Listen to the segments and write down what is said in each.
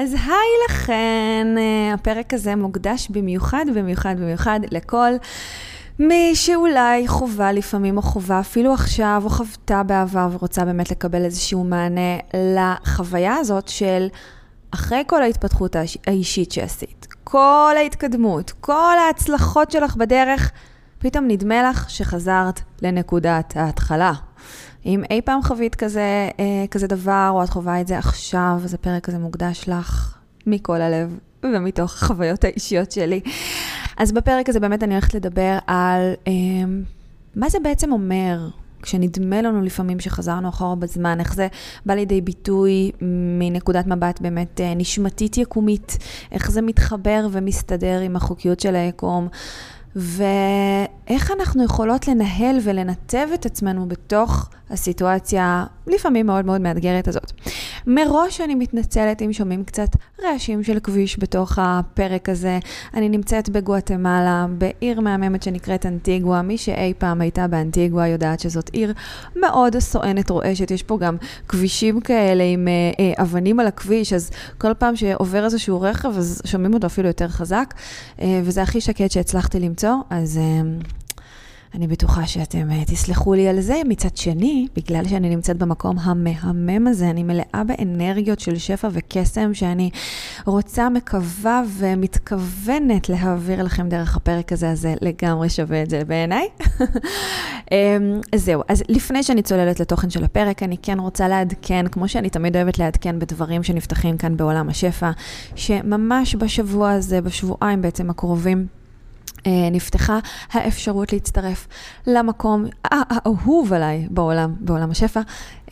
אז היי לכן, אה, הפרק הזה מוקדש במיוחד, במיוחד, במיוחד לכל מי שאולי חווה לפעמים, או חווה אפילו עכשיו, או חוותה בעבר, ורוצה באמת לקבל איזשהו מענה לחוויה הזאת של אחרי כל ההתפתחות האישית שעשית, כל ההתקדמות, כל ההצלחות שלך בדרך, פתאום נדמה לך שחזרת לנקודת ההתחלה. אם אי פעם חווית כזה, אה, כזה דבר, או את חווה את זה עכשיו, אז הפרק הזה מוקדש לך מכל הלב ומתוך החוויות האישיות שלי. אז בפרק הזה באמת אני הולכת לדבר על אה, מה זה בעצם אומר כשנדמה לנו לפעמים שחזרנו אחורה בזמן, איך זה בא לידי ביטוי מנקודת מבט באמת אה, נשמתית יקומית, איך זה מתחבר ומסתדר עם החוקיות של היקום. ואיך אנחנו יכולות לנהל ולנתב את עצמנו בתוך הסיטואציה לפעמים מאוד מאוד מאתגרת הזאת. מראש אני מתנצלת אם שומעים קצת רעשים של כביש בתוך הפרק הזה. אני נמצאת בגואטמלה, בעיר מהממת שנקראת אנטיגואה. מי שאי פעם הייתה באנטיגואה יודעת שזאת עיר מאוד סואנת רועשת. יש פה גם כבישים כאלה עם אה, אה, אבנים על הכביש, אז כל פעם שעובר איזשהו רכב, אז שומעים אותו אפילו יותר חזק. אה, וזה הכי שקט שהצלחתי למצוא, אז... אה, אני בטוחה שאתם uh, תסלחו לי על זה. מצד שני, בגלל שאני נמצאת במקום המהמם הזה, אני מלאה באנרגיות של שפע וקסם שאני רוצה, מקווה ומתכוונת להעביר לכם דרך הפרק הזה, אז זה לגמרי שווה את זה בעיניי. um, זהו, אז לפני שאני צוללת לתוכן של הפרק, אני כן רוצה לעדכן, כמו שאני תמיד אוהבת לעדכן בדברים שנפתחים כאן בעולם השפע, שממש בשבוע הזה, בשבועיים בעצם הקרובים, אה, נפתחה האפשרות להצטרף למקום האהוב עליי בעולם, בעולם השפע,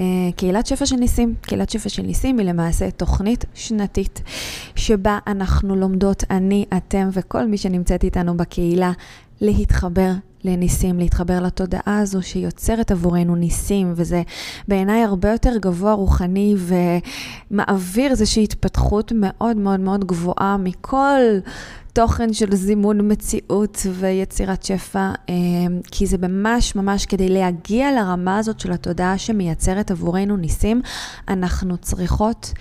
אה, קהילת שפע של ניסים. קהילת שפע של ניסים היא למעשה תוכנית שנתית שבה אנחנו לומדות, אני, אתם וכל מי שנמצאת איתנו בקהילה, להתחבר לניסים, להתחבר לתודעה הזו שיוצרת עבורנו ניסים, וזה בעיניי הרבה יותר גבוה רוחני ומעביר איזושהי התפתחות מאוד מאוד מאוד גבוהה מכל תוכן של זימון מציאות ויצירת שפע, אה, כי זה ממש ממש כדי להגיע לרמה הזאת של התודעה שמייצרת עבורנו ניסים, אנחנו צריכות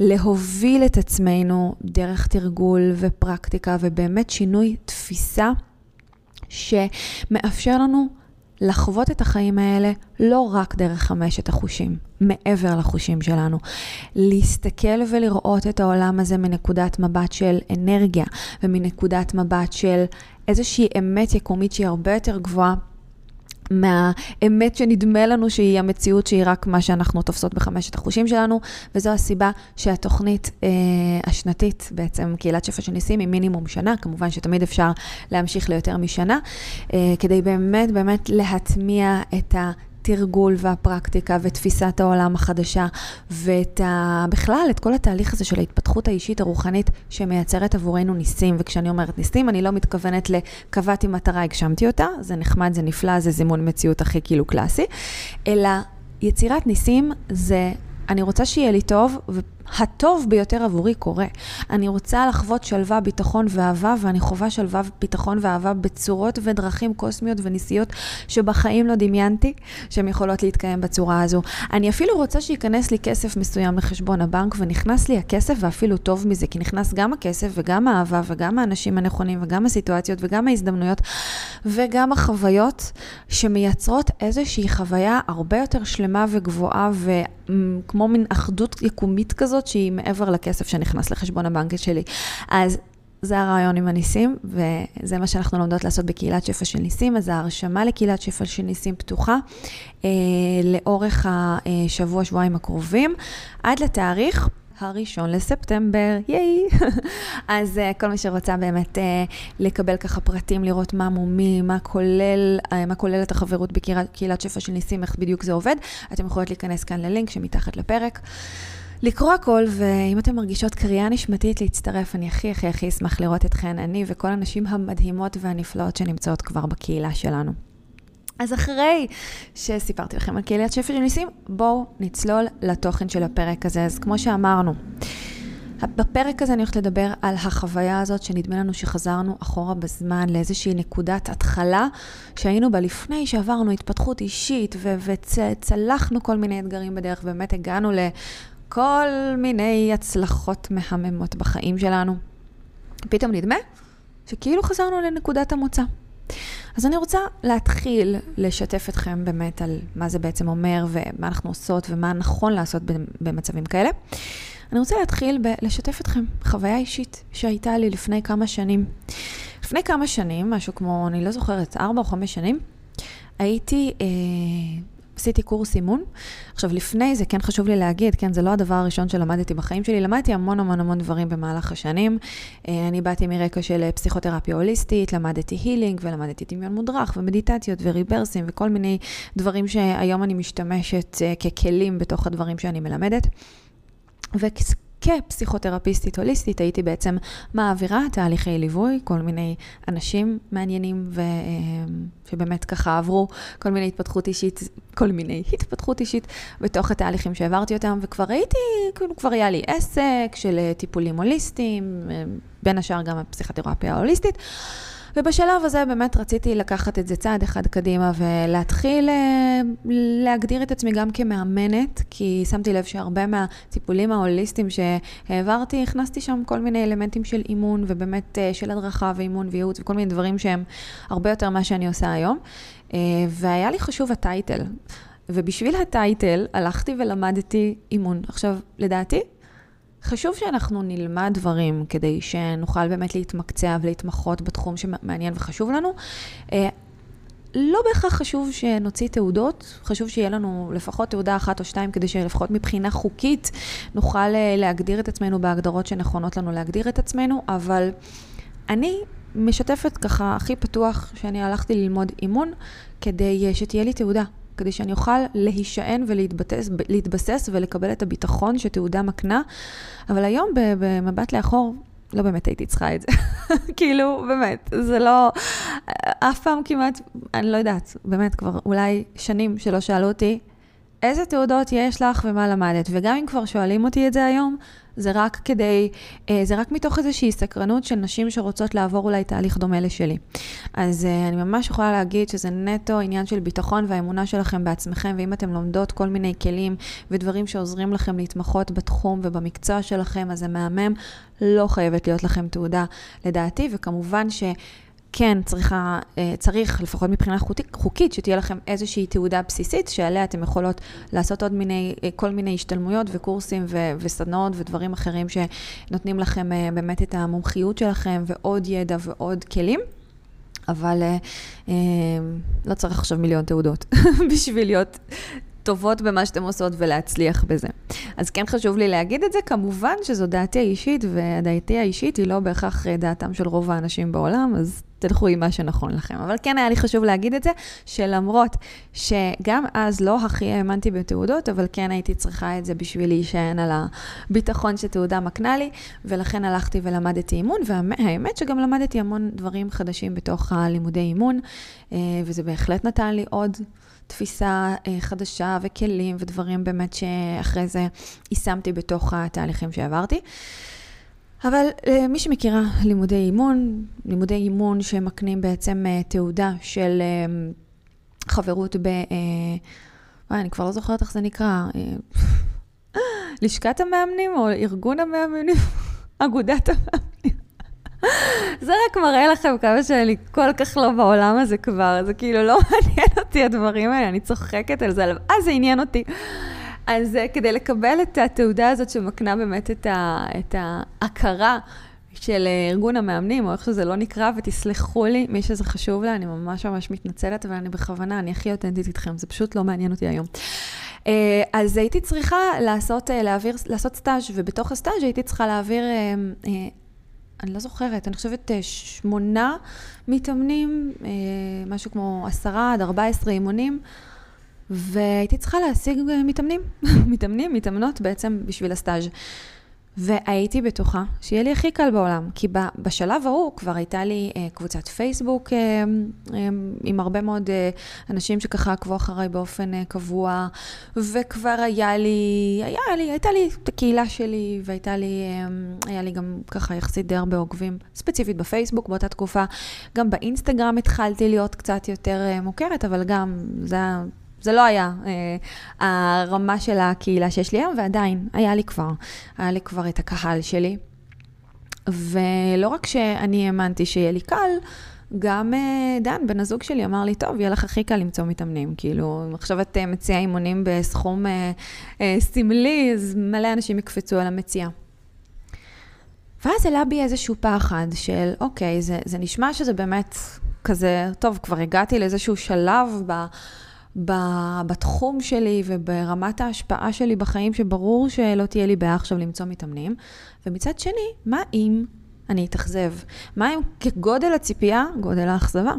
להוביל את עצמנו דרך תרגול ופרקטיקה ובאמת שינוי תפיסה שמאפשר לנו לחוות את החיים האלה לא רק דרך חמשת החושים, מעבר לחושים שלנו. להסתכל ולראות את העולם הזה מנקודת מבט של אנרגיה ומנקודת מבט של איזושהי אמת יקומית שהיא הרבה יותר גבוהה מהאמת שנדמה לנו שהיא המציאות שהיא רק מה שאנחנו תופסות בחמשת החושים שלנו, וזו הסיבה שהתוכנית אה, השנתית, בעצם קהילת שפע של ניסים, היא מינימום שנה, כמובן שתמיד אפשר להמשיך ליותר משנה, אה, כדי באמת באמת להטמיע את ה... התרגול והפרקטיקה ותפיסת העולם החדשה, ואת ה... בכלל, את כל התהליך הזה של ההתפתחות האישית הרוחנית שמייצרת עבורנו ניסים. וכשאני אומרת ניסים, אני לא מתכוונת לקבעתי מטרה, הגשמתי אותה, זה נחמד, זה נפלא, זה זימון מציאות הכי כאילו קלאסי, אלא יצירת ניסים זה, אני רוצה שיהיה לי טוב, הטוב ביותר עבורי קורה. אני רוצה לחוות שלווה, ביטחון ואהבה, ואני חווה שלווה, ביטחון ואהבה בצורות ודרכים קוסמיות וניסיות שבחיים לא דמיינתי שהן יכולות להתקיים בצורה הזו. אני אפילו רוצה שייכנס לי כסף מסוים לחשבון הבנק, ונכנס לי הכסף ואפילו טוב מזה, כי נכנס גם הכסף וגם האהבה וגם האנשים הנכונים וגם הסיטואציות וגם ההזדמנויות וגם החוויות שמייצרות איזושהי חוויה הרבה יותר שלמה וגבוהה וכמו מין אחדות יקומית כזאת. כזאת שהיא מעבר לכסף שנכנס לחשבון הבנק שלי. אז זה הרעיון עם הניסים, וזה מה שאנחנו לומדות לעשות בקהילת שפע של ניסים. אז ההרשמה לקהילת שפע של ניסים פתוחה אה, לאורך השבוע, שבועיים הקרובים, עד לתאריך. הראשון לספטמבר, ייי! אז uh, כל מי שרוצה באמת uh, לקבל ככה פרטים, לראות מה מומי, מה כולל, uh, מה כולל את החברות בקהילת שפע של ניסים, איך בדיוק זה עובד, אתם יכולות להיכנס כאן ללינק שמתחת לפרק. לקרוא הכל, ואם אתן מרגישות קריאה נשמתית להצטרף, אני הכי הכי הכי אשמח לראות אתכן, אני וכל הנשים המדהימות והנפלאות שנמצאות כבר בקהילה שלנו. אז אחרי שסיפרתי לכם על קהילת שפר של ניסים, בואו נצלול לתוכן של הפרק הזה. אז כמו שאמרנו, בפרק הזה אני הולכת לדבר על החוויה הזאת שנדמה לנו שחזרנו אחורה בזמן לאיזושהי נקודת התחלה שהיינו בה לפני שעברנו התפתחות אישית וצלחנו כל מיני אתגרים בדרך, באמת הגענו לכל מיני הצלחות מהממות בחיים שלנו. פתאום נדמה שכאילו חזרנו לנקודת המוצא. אז אני רוצה להתחיל לשתף אתכם באמת על מה זה בעצם אומר ומה אנחנו עושות ומה נכון לעשות במצבים כאלה. אני רוצה להתחיל בלשתף אתכם חוויה אישית שהייתה לי לפני כמה שנים. לפני כמה שנים, משהו כמו, אני לא זוכרת, ארבע או חמש שנים, הייתי אה, עשיתי קורס אימון. עכשיו, לפני זה, כן חשוב לי להגיד, כן, זה לא הדבר הראשון שלמדתי בחיים שלי, למדתי המון המון המון דברים במהלך השנים. אה, אני באתי מרקע של אה, פסיכותרפיה הוליסטית, למדתי הילינג ולמדתי דמיון מודרך ומדיטציות וריברסים וכל מיני דברים שהיום אני משתמשת אה, ככלים בתוך הדברים שאני מלמדת. כפסיכותרפיסטית הוליסטית הייתי בעצם מעבירה תהליכי ליווי, כל מיני אנשים מעניינים ו... שבאמת ככה עברו כל מיני התפתחות אישית, כל מיני התפתחות אישית בתוך התהליכים שהעברתי אותם, וכבר הייתי, כאילו כבר היה לי עסק של טיפולים הוליסטיים, בין השאר גם הפסיכותרפיה ההוליסטית. ובשלב הזה באמת רציתי לקחת את זה צעד אחד קדימה ולהתחיל אה, להגדיר את עצמי גם כמאמנת, כי שמתי לב שהרבה מהטיפולים ההוליסטיים שהעברתי, הכנסתי שם כל מיני אלמנטים של אימון ובאמת אה, של הדרכה ואימון וייעוץ וכל מיני דברים שהם הרבה יותר ממה שאני עושה היום. אה, והיה לי חשוב הטייטל. ובשביל הטייטל הלכתי ולמדתי אימון. עכשיו, לדעתי, חשוב שאנחנו נלמד דברים כדי שנוכל באמת להתמקצע ולהתמחות בתחום שמעניין וחשוב לנו. אה, לא בהכרח חשוב שנוציא תעודות, חשוב שיהיה לנו לפחות תעודה אחת או שתיים, כדי שלפחות מבחינה חוקית נוכל אה, להגדיר את עצמנו בהגדרות שנכונות לנו להגדיר את עצמנו, אבל אני משתפת ככה הכי פתוח שאני הלכתי ללמוד אימון, כדי אה, שתהיה לי תעודה. כדי שאני אוכל להישען ולהתבסס ולקבל את הביטחון שתעודה מקנה. אבל היום, במבט לאחור, לא באמת הייתי צריכה את זה. כאילו, באמת, זה לא... אף פעם כמעט, אני לא יודעת, באמת, כבר אולי שנים שלא שאלו אותי, איזה תעודות יש לך ומה למדת? וגם אם כבר שואלים אותי את זה היום, זה רק כדי, אה, זה רק מתוך איזושהי סקרנות של נשים שרוצות לעבור אולי תהליך דומה לשלי. אז אה, אני ממש יכולה להגיד שזה נטו עניין של ביטחון והאמונה שלכם בעצמכם, ואם אתם לומדות כל מיני כלים ודברים שעוזרים לכם להתמחות בתחום ובמקצוע שלכם, אז זה מהמם, לא חייבת להיות לכם תעודה לדעתי, וכמובן ש... כן צריכה, אה, צריך, לפחות מבחינה חוקית, שתהיה לכם איזושהי תעודה בסיסית, שעליה אתם יכולות לעשות עוד מיני, אה, כל מיני השתלמויות וקורסים ו- וסדנאות ודברים אחרים שנותנים לכם אה, באמת את המומחיות שלכם ועוד ידע ועוד כלים. אבל אה, לא צריך עכשיו מיליון תעודות בשביל להיות טובות במה שאתם עושות ולהצליח בזה. אז כן חשוב לי להגיד את זה, כמובן שזו דעתי האישית, ודעתי האישית היא לא בהכרח דעתם של רוב האנשים בעולם, אז תלכו עם מה שנכון לכם. אבל כן היה לי חשוב להגיד את זה, שלמרות שגם אז לא הכי האמנתי בתעודות, אבל כן הייתי צריכה את זה בשביל להישען על הביטחון שתעודה מקנה לי, ולכן הלכתי ולמדתי אימון, והאמת שגם למדתי המון דברים חדשים בתוך הלימודי אימון, אה, וזה בהחלט נתן לי עוד תפיסה אה, חדשה וכלים ודברים באמת שאחרי זה יישמתי בתוך התהליכים שעברתי. אבל אה, מי שמכירה לימודי אימון, לימודי אימון שמקנים בעצם אה, תעודה של חברות ב... וואי, אני כבר לא זוכרת איך זה נקרא. לשכת המאמנים או ארגון המאמנים? אגודת המאמנים. זה רק מראה לכם כמה שאני כל כך לא בעולם הזה כבר, זה כאילו לא מעניין אותי הדברים האלה, אני צוחקת על זה, אז זה עניין אותי. אז uh, כדי לקבל את התעודה הזאת שמקנה באמת את, ה, את ההכרה של אה, ארגון המאמנים, או איך שזה לא נקרא, ותסלחו לי, מי שזה חשוב לה, אני ממש ממש מתנצלת, אבל אני בכוונה, אני הכי אותנטית איתכם, זה פשוט לא מעניין אותי היום. אה, אז הייתי צריכה לעשות, אה, להעביר, לעשות סטאז', ובתוך הסטאז' הייתי צריכה להעביר, אני לא זוכרת, אני חושבת שמונה מתאמנים, משהו כמו עשרה עד ארבע עשרה אימונים. והייתי צריכה להשיג מתאמנים, מתאמנים, מתאמנות בעצם בשביל הסטאז'. והייתי בטוחה שיהיה לי הכי קל בעולם, כי בשלב ההוא כבר הייתה לי אה, קבוצת פייסבוק אה, אה, עם הרבה מאוד אנשים שככה עקבו אחריי באופן קבוע, וכבר היה לי, היה לי, הייתה לי את הקהילה שלי, והייתה לי, היה לי גם ככה יחסית די הרבה עוקבים, ספציפית בפייסבוק באותה תקופה. גם באינסטגרם התחלתי להיות קצת יותר מוכרת, אבל גם זה היה... זה לא היה אה, הרמה של הקהילה שיש לי היום, ועדיין, היה לי כבר. היה לי כבר את הקהל שלי. ולא רק שאני האמנתי שיהיה לי קל, גם אה, דן, בן הזוג שלי, אמר לי, טוב, יהיה לך הכי קל למצוא מתאמנים. כאילו, אם עכשיו את אה, מציעה אימונים בסכום אה, אה, סמלי, אז מלא אנשים יקפצו על המציאה. ואז עלה בי איזשהו פחד של, אוקיי, זה, זה נשמע שזה באמת כזה, טוב, כבר הגעתי לאיזשהו שלב ב... בתחום שלי וברמת ההשפעה שלי בחיים, שברור שלא תהיה לי בעיה עכשיו למצוא מתאמנים. ומצד שני, מה אם אני אתאכזב? מה אם כגודל הציפייה, גודל האכזבה?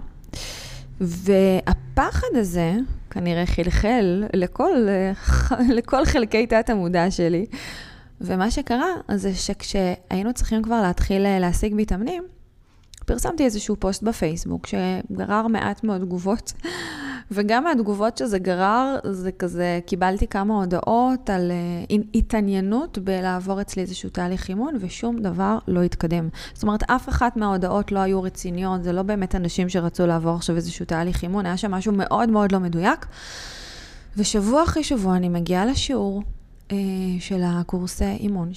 והפחד הזה כנראה חלחל לכל, לכל חלקי תת המודע שלי. ומה שקרה זה שכשהיינו צריכים כבר להתחיל להשיג מתאמנים, פרסמתי איזשהו פוסט בפייסבוק שגרר מעט מאוד תגובות. וגם מהתגובות שזה גרר, זה כזה, קיבלתי כמה הודעות על uh, התעניינות בלעבור אצלי איזשהו תהליך אימון, ושום דבר לא התקדם. זאת אומרת, אף אחת מההודעות לא היו רציניות, זה לא באמת אנשים שרצו לעבור עכשיו איזשהו תהליך אימון, היה שם משהו מאוד מאוד לא מדויק. ושבוע אחרי שבוע אני מגיעה לשיעור uh, של הקורס אימון.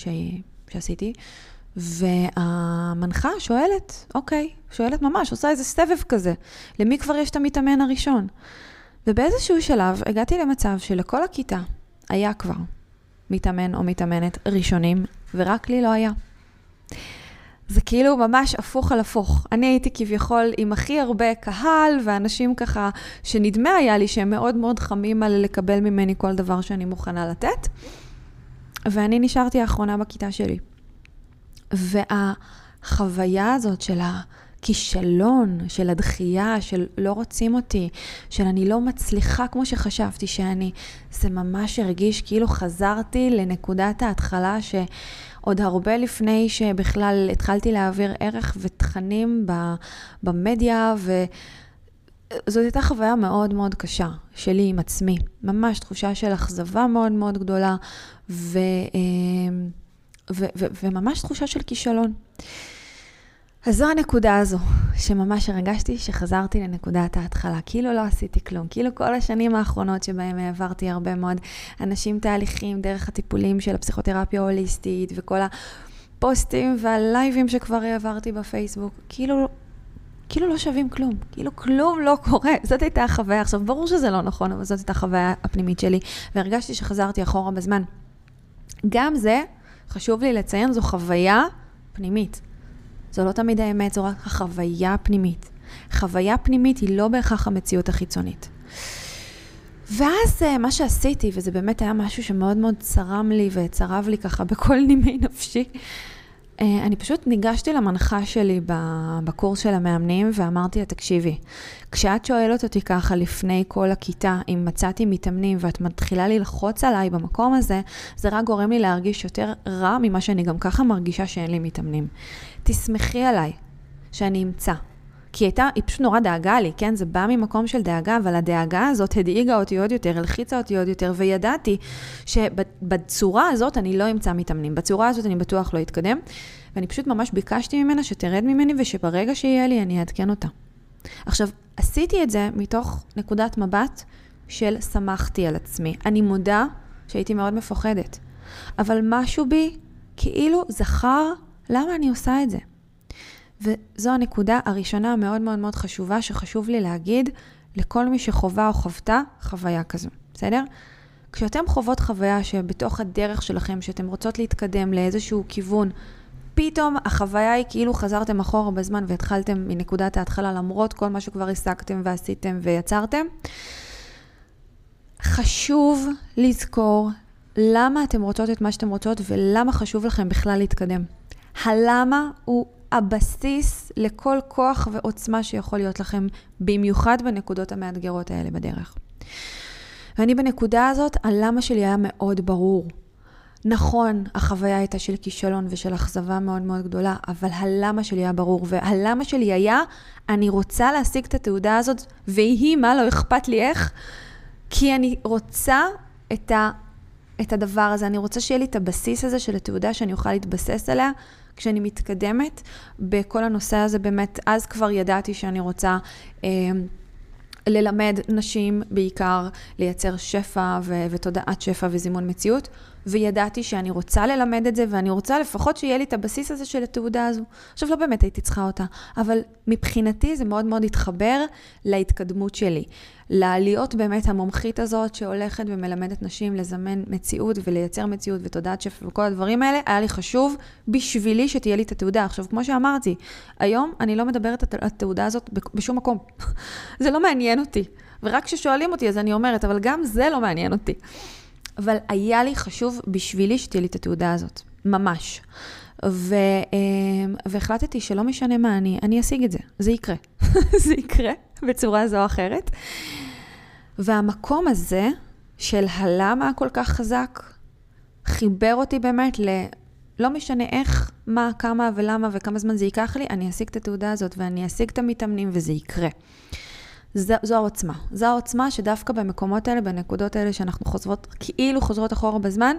שעשיתי, והמנחה שואלת, אוקיי, שואלת ממש, עושה איזה סבב כזה, למי כבר יש את המתאמן הראשון? ובאיזשהו שלב הגעתי למצב שלכל הכיתה היה כבר מתאמן או מתאמנת ראשונים, ורק לי לא היה. זה כאילו ממש הפוך על הפוך. אני הייתי כביכול עם הכי הרבה קהל, ואנשים ככה, שנדמה היה לי שהם מאוד מאוד חמים על לקבל ממני כל דבר שאני מוכנה לתת, ואני נשארתי האחרונה בכיתה שלי. והחוויה הזאת של הכישלון, של הדחייה, של לא רוצים אותי, של אני לא מצליחה כמו שחשבתי שאני, זה ממש הרגיש כאילו חזרתי לנקודת ההתחלה שעוד הרבה לפני שבכלל התחלתי להעביר ערך ותכנים במדיה ו... זאת הייתה חוויה מאוד מאוד קשה שלי עם עצמי, ממש תחושה של אכזבה מאוד מאוד גדולה, ו... אה, ו- ו- וממש תחושה של כישלון. אז זו הנקודה הזו, שממש הרגשתי שחזרתי לנקודת ההתחלה. כאילו לא עשיתי כלום. כאילו כל השנים האחרונות שבהם העברתי הרבה מאוד אנשים תהליכים דרך הטיפולים של הפסיכותרפיה ההוליסטית, וכל הפוסטים והלייבים שכבר העברתי בפייסבוק, כאילו, כאילו לא שווים כלום. כאילו כלום לא קורה. זאת הייתה החוויה. עכשיו, ברור שזה לא נכון, אבל זאת הייתה החוויה הפנימית שלי, והרגשתי שחזרתי אחורה בזמן. גם זה חשוב לי לציין, זו חוויה פנימית. זו לא תמיד האמת, זו רק החוויה הפנימית. חוויה פנימית היא לא בהכרח המציאות החיצונית. ואז אה, מה שעשיתי, וזה באמת היה משהו שמאוד מאוד צרם לי וצרב לי ככה בכל נימי נפשי, אני פשוט ניגשתי למנחה שלי בקורס של המאמנים ואמרתי לה, תקשיבי, כשאת שואלת אותי ככה לפני כל הכיתה, אם מצאתי מתאמנים ואת מתחילה ללחוץ עליי במקום הזה, זה רק גורם לי להרגיש יותר רע ממה שאני גם ככה מרגישה שאין לי מתאמנים. תסמכי עליי שאני אמצא. כי הייתה, היא פשוט נורא דאגה לי, כן? זה בא ממקום של דאגה, אבל הדאגה הזאת הדאיגה אותי עוד יותר, הלחיצה אותי עוד יותר, וידעתי שבצורה הזאת אני לא אמצא מתאמנים. בצורה הזאת אני בטוח לא אתקדם, ואני פשוט ממש ביקשתי ממנה שתרד ממני, ושברגע שיהיה לי אני אעדכן אותה. עכשיו, עשיתי את זה מתוך נקודת מבט של שמחתי על עצמי. אני מודה שהייתי מאוד מפוחדת, אבל משהו בי כאילו זכר למה אני עושה את זה. וזו הנקודה הראשונה המאוד מאוד מאוד חשובה, שחשוב לי להגיד לכל מי שחווה או חוותה חוויה כזו, בסדר? כשאתם חוות חוויה שבתוך הדרך שלכם, שאתם רוצות להתקדם לאיזשהו כיוון, פתאום החוויה היא כאילו חזרתם אחורה בזמן והתחלתם מנקודת ההתחלה, למרות כל מה שכבר השגתם ועשיתם ויצרתם. חשוב לזכור למה אתם רוצות את מה שאתם רוצות ולמה חשוב לכם בכלל להתקדם. הלמה הוא הבסיס לכל כוח ועוצמה שיכול להיות לכם, במיוחד בנקודות המאתגרות האלה בדרך. ואני בנקודה הזאת, הלמה שלי היה מאוד ברור. נכון, החוויה הייתה של כישלון ושל אכזבה מאוד מאוד גדולה, אבל הלמה שלי היה ברור, והלמה שלי היה, אני רוצה להשיג את התעודה הזאת, ויהי מה, לא אכפת לי איך, כי אני רוצה את, ה, את הדבר הזה, אני רוצה שיהיה לי את הבסיס הזה של התעודה שאני אוכל להתבסס עליה. כשאני מתקדמת בכל הנושא הזה, באמת, אז כבר ידעתי שאני רוצה אה, ללמד נשים בעיקר לייצר שפע ו- ותודעת שפע וזימון מציאות, וידעתי שאני רוצה ללמד את זה, ואני רוצה לפחות שיהיה לי את הבסיס הזה של התעודה הזו. עכשיו, לא באמת הייתי צריכה אותה, אבל מבחינתי זה מאוד מאוד התחבר להתקדמות שלי. להיות באמת המומחית הזאת שהולכת ומלמדת נשים לזמן מציאות ולייצר מציאות ותודעת שפע וכל הדברים האלה, היה לי חשוב בשבילי שתהיה לי את התעודה. עכשיו, כמו שאמרתי, היום אני לא מדברת על התעודה הזאת בשום מקום. זה לא מעניין אותי. ורק כששואלים אותי אז אני אומרת, אבל גם זה לא מעניין אותי. אבל היה לי חשוב בשבילי שתהיה לי את התעודה הזאת, ממש. ו, אמ, והחלטתי שלא משנה מה, אני, אני אשיג את זה, זה יקרה. זה יקרה בצורה זו או אחרת. והמקום הזה של הלמה הכל כך חזק, חיבר אותי באמת ל... לא משנה איך, מה, כמה ולמה וכמה זמן זה ייקח לי, אני אשיג את התעודה הזאת ואני אשיג את המתאמנים וזה יקרה. זו, זו העוצמה. זו העוצמה שדווקא במקומות האלה, בנקודות האלה שאנחנו חוזרות, כאילו חוזרות אחורה בזמן,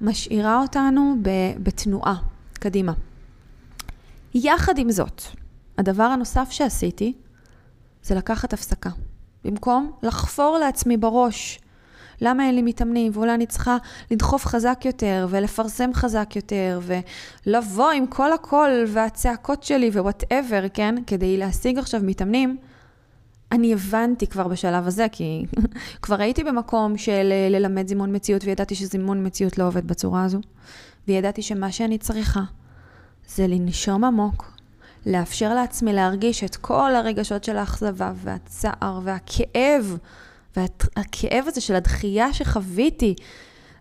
משאירה אותנו בתנועה קדימה. יחד עם זאת, הדבר הנוסף שעשיתי זה לקחת הפסקה. במקום לחפור לעצמי בראש למה אין לי מתאמנים, ואולי אני צריכה לדחוף חזק יותר, ולפרסם חזק יותר, ולבוא עם כל הקול והצעקות שלי ו whatever, כן? כדי להשיג עכשיו מתאמנים. אני הבנתי כבר בשלב הזה, כי כבר הייתי במקום של אה, ללמד זימון מציאות, וידעתי שזימון מציאות לא עובד בצורה הזו. וידעתי שמה שאני צריכה זה לנשום עמוק, לאפשר לעצמי להרגיש את כל הרגשות של האכזבה והצער והכאב, והכאב הזה של הדחייה שחוויתי.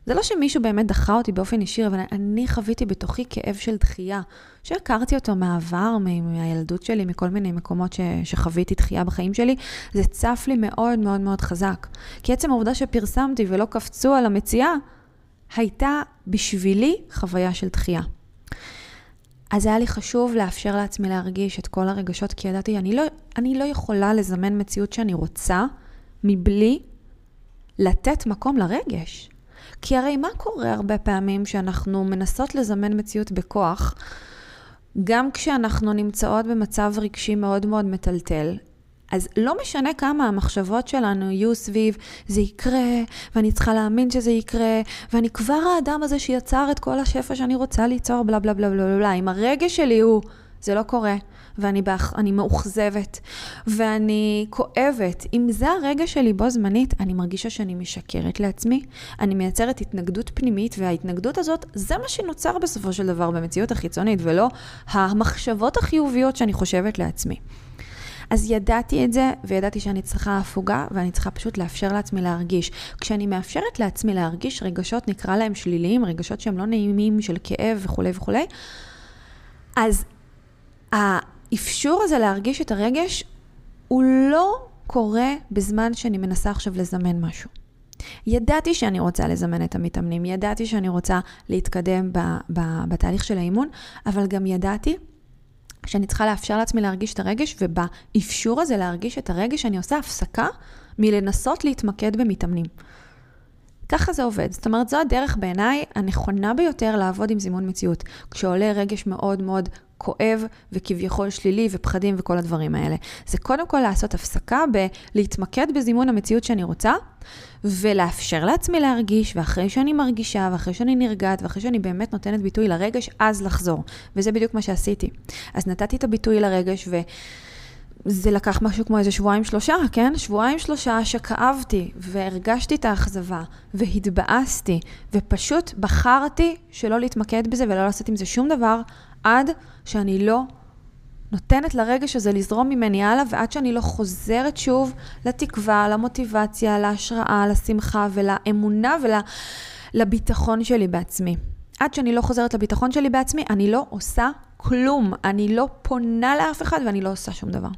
זה לא שמישהו באמת דחה אותי באופן ישיר, אבל אני חוויתי בתוכי כאב של דחייה, שהכרתי אותו מהעבר, מהילדות שלי, מכל מיני מקומות ש, שחוויתי דחייה בחיים שלי, זה צף לי מאוד מאוד מאוד חזק. כי עצם העובדה שפרסמתי ולא קפצו על המציאה, הייתה בשבילי חוויה של דחייה. אז היה לי חשוב לאפשר לעצמי להרגיש את כל הרגשות, כי ידעתי, אני לא, אני לא יכולה לזמן מציאות שאני רוצה מבלי לתת מקום לרגש. כי הרי מה קורה הרבה פעמים שאנחנו מנסות לזמן מציאות בכוח, גם כשאנחנו נמצאות במצב רגשי מאוד מאוד מטלטל, אז לא משנה כמה המחשבות שלנו יהיו סביב זה יקרה, ואני צריכה להאמין שזה יקרה, ואני כבר האדם הזה שיצר את כל השפע שאני רוצה ליצור, בלה בלה בלה בלה בלה. אם הרגש שלי הוא, זה לא קורה, ואני באח, מאוכזבת, ואני כואבת. אם זה הרגע שלי בו זמנית, אני מרגישה שאני משקרת לעצמי, אני מייצרת התנגדות פנימית, וההתנגדות הזאת, זה מה שנוצר בסופו של דבר במציאות החיצונית, ולא המחשבות החיוביות שאני חושבת לעצמי. אז ידעתי את זה, וידעתי שאני צריכה הפוגה, ואני צריכה פשוט לאפשר לעצמי להרגיש. כשאני מאפשרת לעצמי להרגיש רגשות, נקרא להם שליליים, רגשות שהם לא נעימים, של כאב וכולי וכולי, אז האפשור הזה להרגיש את הרגש, הוא לא קורה בזמן שאני מנסה עכשיו לזמן משהו. ידעתי שאני רוצה לזמן את המתאמנים, ידעתי שאני רוצה להתקדם ב, ב, בתהליך של האימון, אבל גם ידעתי שאני צריכה לאפשר לעצמי להרגיש את הרגש, ובאפשור הזה להרגיש את הרגש אני עושה הפסקה מלנסות להתמקד במתאמנים. ככה זה עובד. זאת אומרת, זו הדרך בעיניי הנכונה ביותר לעבוד עם זימון מציאות. כשעולה רגש מאוד מאוד כואב וכביכול שלילי ופחדים וכל הדברים האלה. זה קודם כל לעשות הפסקה בלהתמקד בזימון המציאות שאני רוצה, ולאפשר לעצמי להרגיש, ואחרי שאני מרגישה, ואחרי שאני נרגעת, ואחרי שאני באמת נותנת ביטוי לרגש, אז לחזור. וזה בדיוק מה שעשיתי. אז נתתי את הביטוי לרגש, ו... זה לקח משהו כמו איזה שבועיים שלושה, כן? שבועיים שלושה שכאבתי והרגשתי את האכזבה והתבאסתי ופשוט בחרתי שלא להתמקד בזה ולא לעשות עם זה שום דבר עד שאני לא נותנת לרגש הזה לזרום ממני הלאה ועד שאני לא חוזרת שוב לתקווה, למוטיבציה, להשראה, לשמחה ולאמונה ולביטחון שלי בעצמי. עד שאני לא חוזרת לביטחון שלי בעצמי, אני לא עושה כלום. אני לא פונה לאף אחד ואני לא עושה שום דבר.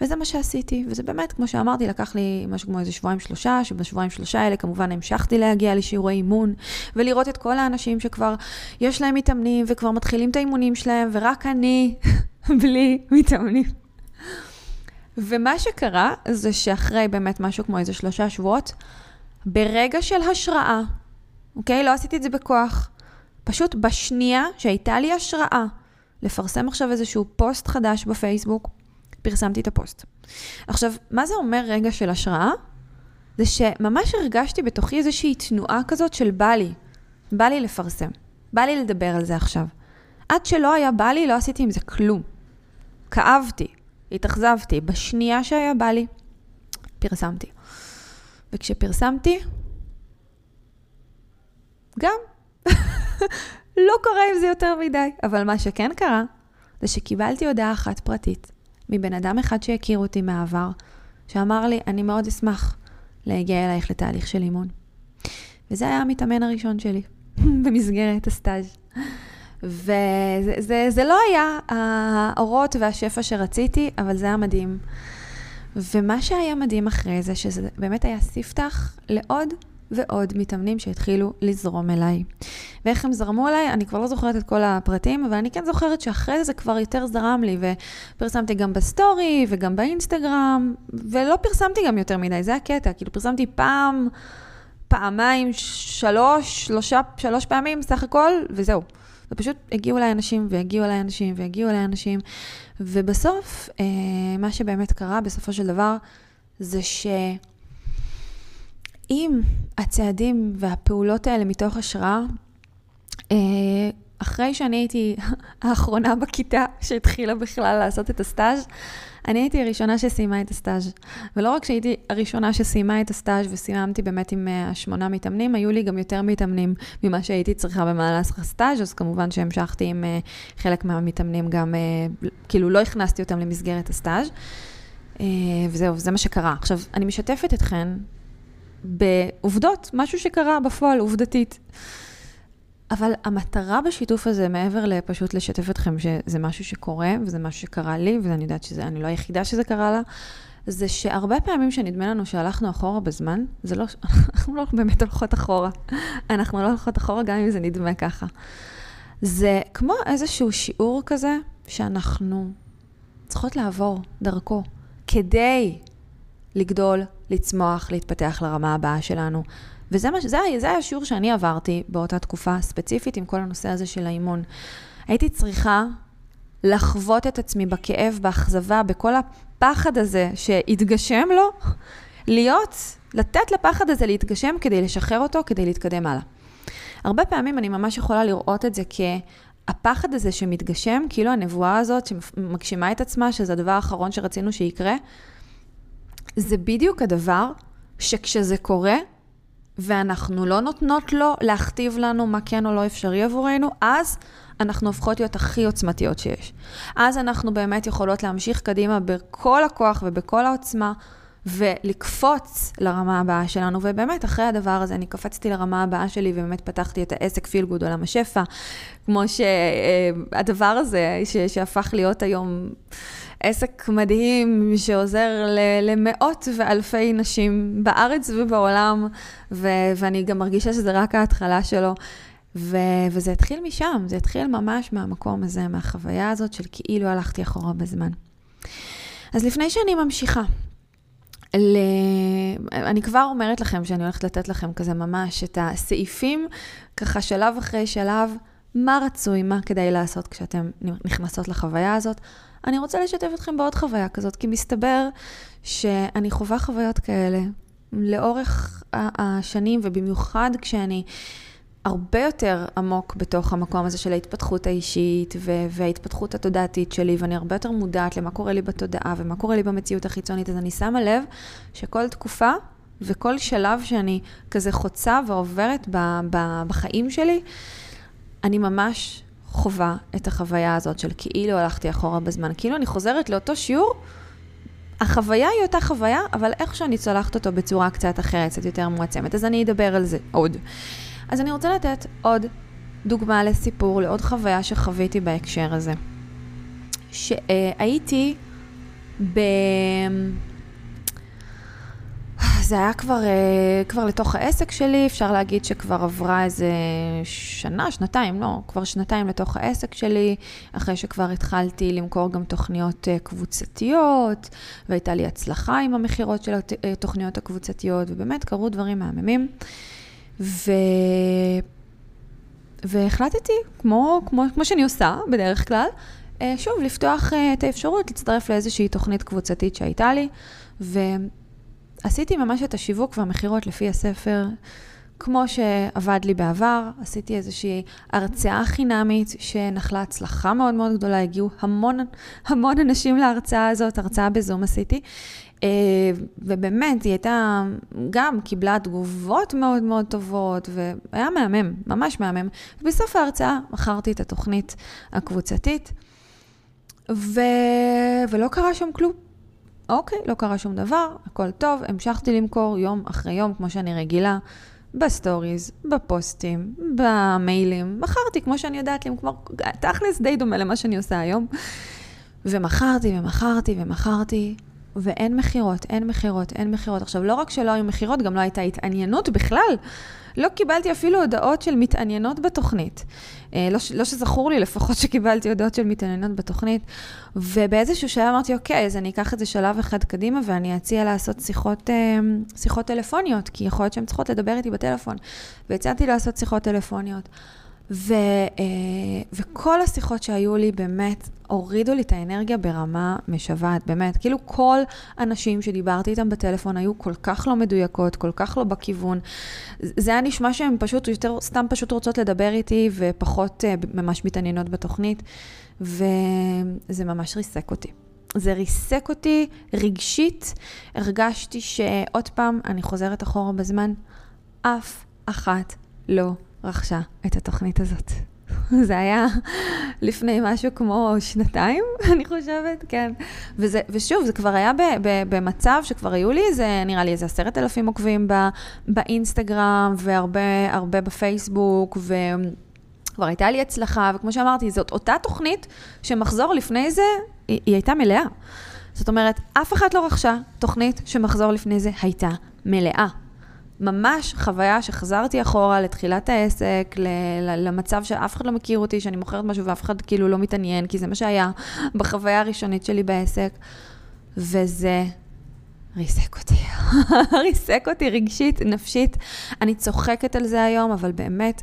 וזה מה שעשיתי, וזה באמת, כמו שאמרתי, לקח לי משהו כמו איזה שבועיים שלושה, שבשבועיים שלושה האלה כמובן המשכתי להגיע לשיעורי אימון, ולראות את כל האנשים שכבר יש להם מתאמנים, וכבר מתחילים את האימונים שלהם, ורק אני בלי מתאמנים. ומה שקרה, זה שאחרי באמת משהו כמו איזה שלושה שבועות, ברגע של השראה, אוקיי? לא עשיתי את זה בכוח. פשוט בשנייה שהייתה לי השראה לפרסם עכשיו איזשהו פוסט חדש בפייסבוק, פרסמתי את הפוסט. עכשיו, מה זה אומר רגע של השראה? זה שממש הרגשתי בתוכי איזושהי תנועה כזאת של בא לי, בא לי לפרסם, בא לי לדבר על זה עכשיו. עד שלא היה בא לי, לא עשיתי עם זה כלום. כאבתי, התאכזבתי, בשנייה שהיה בא לי, פרסמתי. וכשפרסמתי, גם לא קרה עם זה יותר מדי. אבל מה שכן קרה, זה שקיבלתי הודעה אחת פרטית מבן אדם אחד שהכיר אותי מהעבר, שאמר לי, אני מאוד אשמח להגיע אלייך לתהליך של אימון. וזה היה המתאמן הראשון שלי, במסגרת הסטאז'. וזה זה, זה לא היה האורות והשפע שרציתי, אבל זה היה מדהים. ומה שהיה מדהים אחרי זה, שזה באמת היה ספתח לעוד ועוד מתאמנים שהתחילו לזרום אליי. ואיך הם זרמו אליי, אני כבר לא זוכרת את כל הפרטים, אבל אני כן זוכרת שאחרי זה כבר יותר זרם לי, ופרסמתי גם בסטורי וגם באינסטגרם, ולא פרסמתי גם יותר מדי, זה הקטע, כאילו פרסמתי פעם, פעמיים, שלוש, שלושה, שלוש פעמים סך הכל, וזהו. ופשוט הגיעו אליי אנשים, והגיעו אליי אנשים, והגיעו אליי אנשים, ובסוף, אה, מה שבאמת קרה בסופו של דבר, זה ש... אם הצעדים והפעולות האלה מתוך השראה, אה, אחרי שאני הייתי האחרונה בכיתה שהתחילה בכלל לעשות את הסטאז', אני הייתי הראשונה שסיימה את הסטאז'. ולא רק שהייתי הראשונה שסיימה את הסטאז' וסיימתי באמת עם אה, השמונה מתאמנים, היו לי גם יותר מתאמנים ממה שהייתי צריכה במהלך הסטאז', אז כמובן שהמשכתי עם אה, חלק מהמתאמנים גם, כאילו לא הכנסתי אותם למסגרת הסטאז'. וזהו, זה מה שקרה. עכשיו, אני משתפת אתכן בעובדות, משהו שקרה בפועל, עובדתית. אבל המטרה בשיתוף הזה, מעבר לפשוט לשתף אתכם שזה משהו שקורה, וזה משהו שקרה לי, ואני יודעת שאני לא היחידה שזה קרה לה, זה שהרבה פעמים שנדמה לנו שהלכנו אחורה בזמן, זה לא, אנחנו לא באמת הולכות אחורה. אנחנו לא הולכות אחורה גם אם זה נדמה ככה. זה כמו איזשהו שיעור כזה שאנחנו צריכות לעבור דרכו, כדי לגדול, לצמוח, להתפתח לרמה הבאה שלנו. וזה מה, זה, זה היה השיעור שאני עברתי באותה תקופה ספציפית עם כל הנושא הזה של האימון. הייתי צריכה לחוות את עצמי בכאב, באכזבה, בכל הפחד הזה שהתגשם לו, להיות, לתת לפחד הזה להתגשם כדי לשחרר אותו, כדי להתקדם הלאה. הרבה פעמים אני ממש יכולה לראות את זה כהפחד הזה שמתגשם, כאילו הנבואה הזאת שמגשימה את עצמה, שזה הדבר האחרון שרצינו שיקרה, זה בדיוק הדבר שכשזה קורה, ואנחנו לא נותנות לו להכתיב לנו מה כן או לא אפשרי עבורנו, אז אנחנו הופכות להיות הכי עוצמתיות שיש. אז אנחנו באמת יכולות להמשיך קדימה בכל הכוח ובכל העוצמה, ולקפוץ לרמה הבאה שלנו. ובאמת, אחרי הדבר הזה, אני קפצתי לרמה הבאה שלי, ובאמת פתחתי את העסק פיל גוד עולם השפע, כמו שהדבר הזה, שהפך להיות היום... עסק מדהים שעוזר למאות ואלפי נשים בארץ ובעולם, ו- ואני גם מרגישה שזה רק ההתחלה שלו. ו- וזה התחיל משם, זה התחיל ממש מהמקום הזה, מהחוויה הזאת של כאילו הלכתי אחורה בזמן. אז לפני שאני ממשיכה, ל... אני כבר אומרת לכם שאני הולכת לתת לכם כזה ממש את הסעיפים, ככה שלב אחרי שלב, מה רצוי, מה כדאי לעשות כשאתם נכנסות לחוויה הזאת. אני רוצה לשתף אתכם בעוד חוויה כזאת, כי מסתבר שאני חווה חוויות כאלה לאורך השנים, ובמיוחד כשאני הרבה יותר עמוק בתוך המקום הזה של ההתפתחות האישית וההתפתחות התודעתית שלי, ואני הרבה יותר מודעת למה קורה לי בתודעה ומה קורה לי במציאות החיצונית, אז אני שמה לב שכל תקופה וכל שלב שאני כזה חוצה ועוברת בחיים שלי, אני ממש חווה את החוויה הזאת של כאילו הלכתי אחורה בזמן, כאילו אני חוזרת לאותו שיעור, החוויה היא אותה חוויה, אבל איך שאני צולחת אותו בצורה קצת אחרת, קצת יותר מועצמת. אז אני אדבר על זה עוד. אז אני רוצה לתת עוד דוגמה לסיפור, לעוד חוויה שחוויתי בהקשר הזה. שהייתי ב... זה היה כבר, כבר לתוך העסק שלי, אפשר להגיד שכבר עברה איזה שנה, שנתיים, לא, כבר שנתיים לתוך העסק שלי, אחרי שכבר התחלתי למכור גם תוכניות קבוצתיות, והייתה לי הצלחה עם המכירות של התוכניות הקבוצתיות, ובאמת קרו דברים מהממים. ו... והחלטתי, כמו, כמו, כמו שאני עושה בדרך כלל, אה, שוב, לפתוח אה, את האפשרות להצטרף לאיזושהי תוכנית קבוצתית שהייתה לי, ועשיתי ממש את השיווק והמכירות לפי הספר, כמו שעבד לי בעבר, עשיתי איזושהי הרצאה חינמית שנחלה הצלחה מאוד מאוד גדולה, הגיעו המון, המון אנשים להרצאה הזאת, הרצאה בזום עשיתי, אה, ובאמת, היא הייתה, גם קיבלה תגובות מאוד מאוד טובות, והיה מהמם, ממש מהמם. ובסוף ההרצאה מכרתי את התוכנית הקבוצתית, ו... ולא קרה שם כלום. אוקיי, לא קרה שום דבר, הכל טוב, המשכתי למכור יום אחרי יום, כמו שאני רגילה, בסטוריז, בפוסטים, במיילים, מכרתי כמו שאני יודעת למכור, תכלס די דומה למה שאני עושה היום. ומכרתי ומכרתי ומכרתי, ואין מכירות, אין מכירות, אין מכירות. עכשיו, לא רק שלא היו מכירות, גם לא הייתה התעניינות בכלל. לא קיבלתי אפילו הודעות של מתעניינות בתוכנית. אה, לא, לא שזכור לי לפחות שקיבלתי הודעות של מתעניינות בתוכנית. ובאיזשהו שלב אמרתי, אוקיי, אז אני אקח את זה שלב אחד קדימה ואני אציע לעשות שיחות, אה, שיחות טלפוניות, כי יכול להיות שהן צריכות לדבר איתי בטלפון. והצעתי לעשות שיחות טלפוניות. ו, אה, וכל השיחות שהיו לי באמת הורידו לי את האנרגיה ברמה משוועת, באמת. כאילו כל הנשים שדיברתי איתן בטלפון היו כל כך לא מדויקות, כל כך לא בכיוון. זה היה נשמע שהן פשוט יותר, סתם פשוט רוצות לדבר איתי ופחות אה, ממש מתעניינות בתוכנית, וזה ממש ריסק אותי. זה ריסק אותי רגשית, הרגשתי שעוד פעם, אני חוזרת אחורה בזמן, אף אחת לא רכשה את התוכנית הזאת. זה היה לפני משהו כמו שנתיים, אני חושבת, כן. וזה, ושוב, זה כבר היה ב, ב, במצב שכבר היו לי איזה, נראה לי איזה עשרת אלפים עוקבים ב, באינסטגרם, והרבה הרבה בפייסבוק, וכבר הייתה לי הצלחה, וכמו שאמרתי, זאת אותה תוכנית שמחזור לפני זה, היא, היא הייתה מלאה. זאת אומרת, אף אחת לא רכשה תוכנית שמחזור לפני זה הייתה מלאה. ממש חוויה שחזרתי אחורה לתחילת העסק, למצב שאף אחד לא מכיר אותי, שאני מוכרת משהו ואף אחד כאילו לא מתעניין, כי זה מה שהיה בחוויה הראשונית שלי בעסק. וזה ריסק אותי. ריסק אותי רגשית, נפשית. אני צוחקת על זה היום, אבל באמת,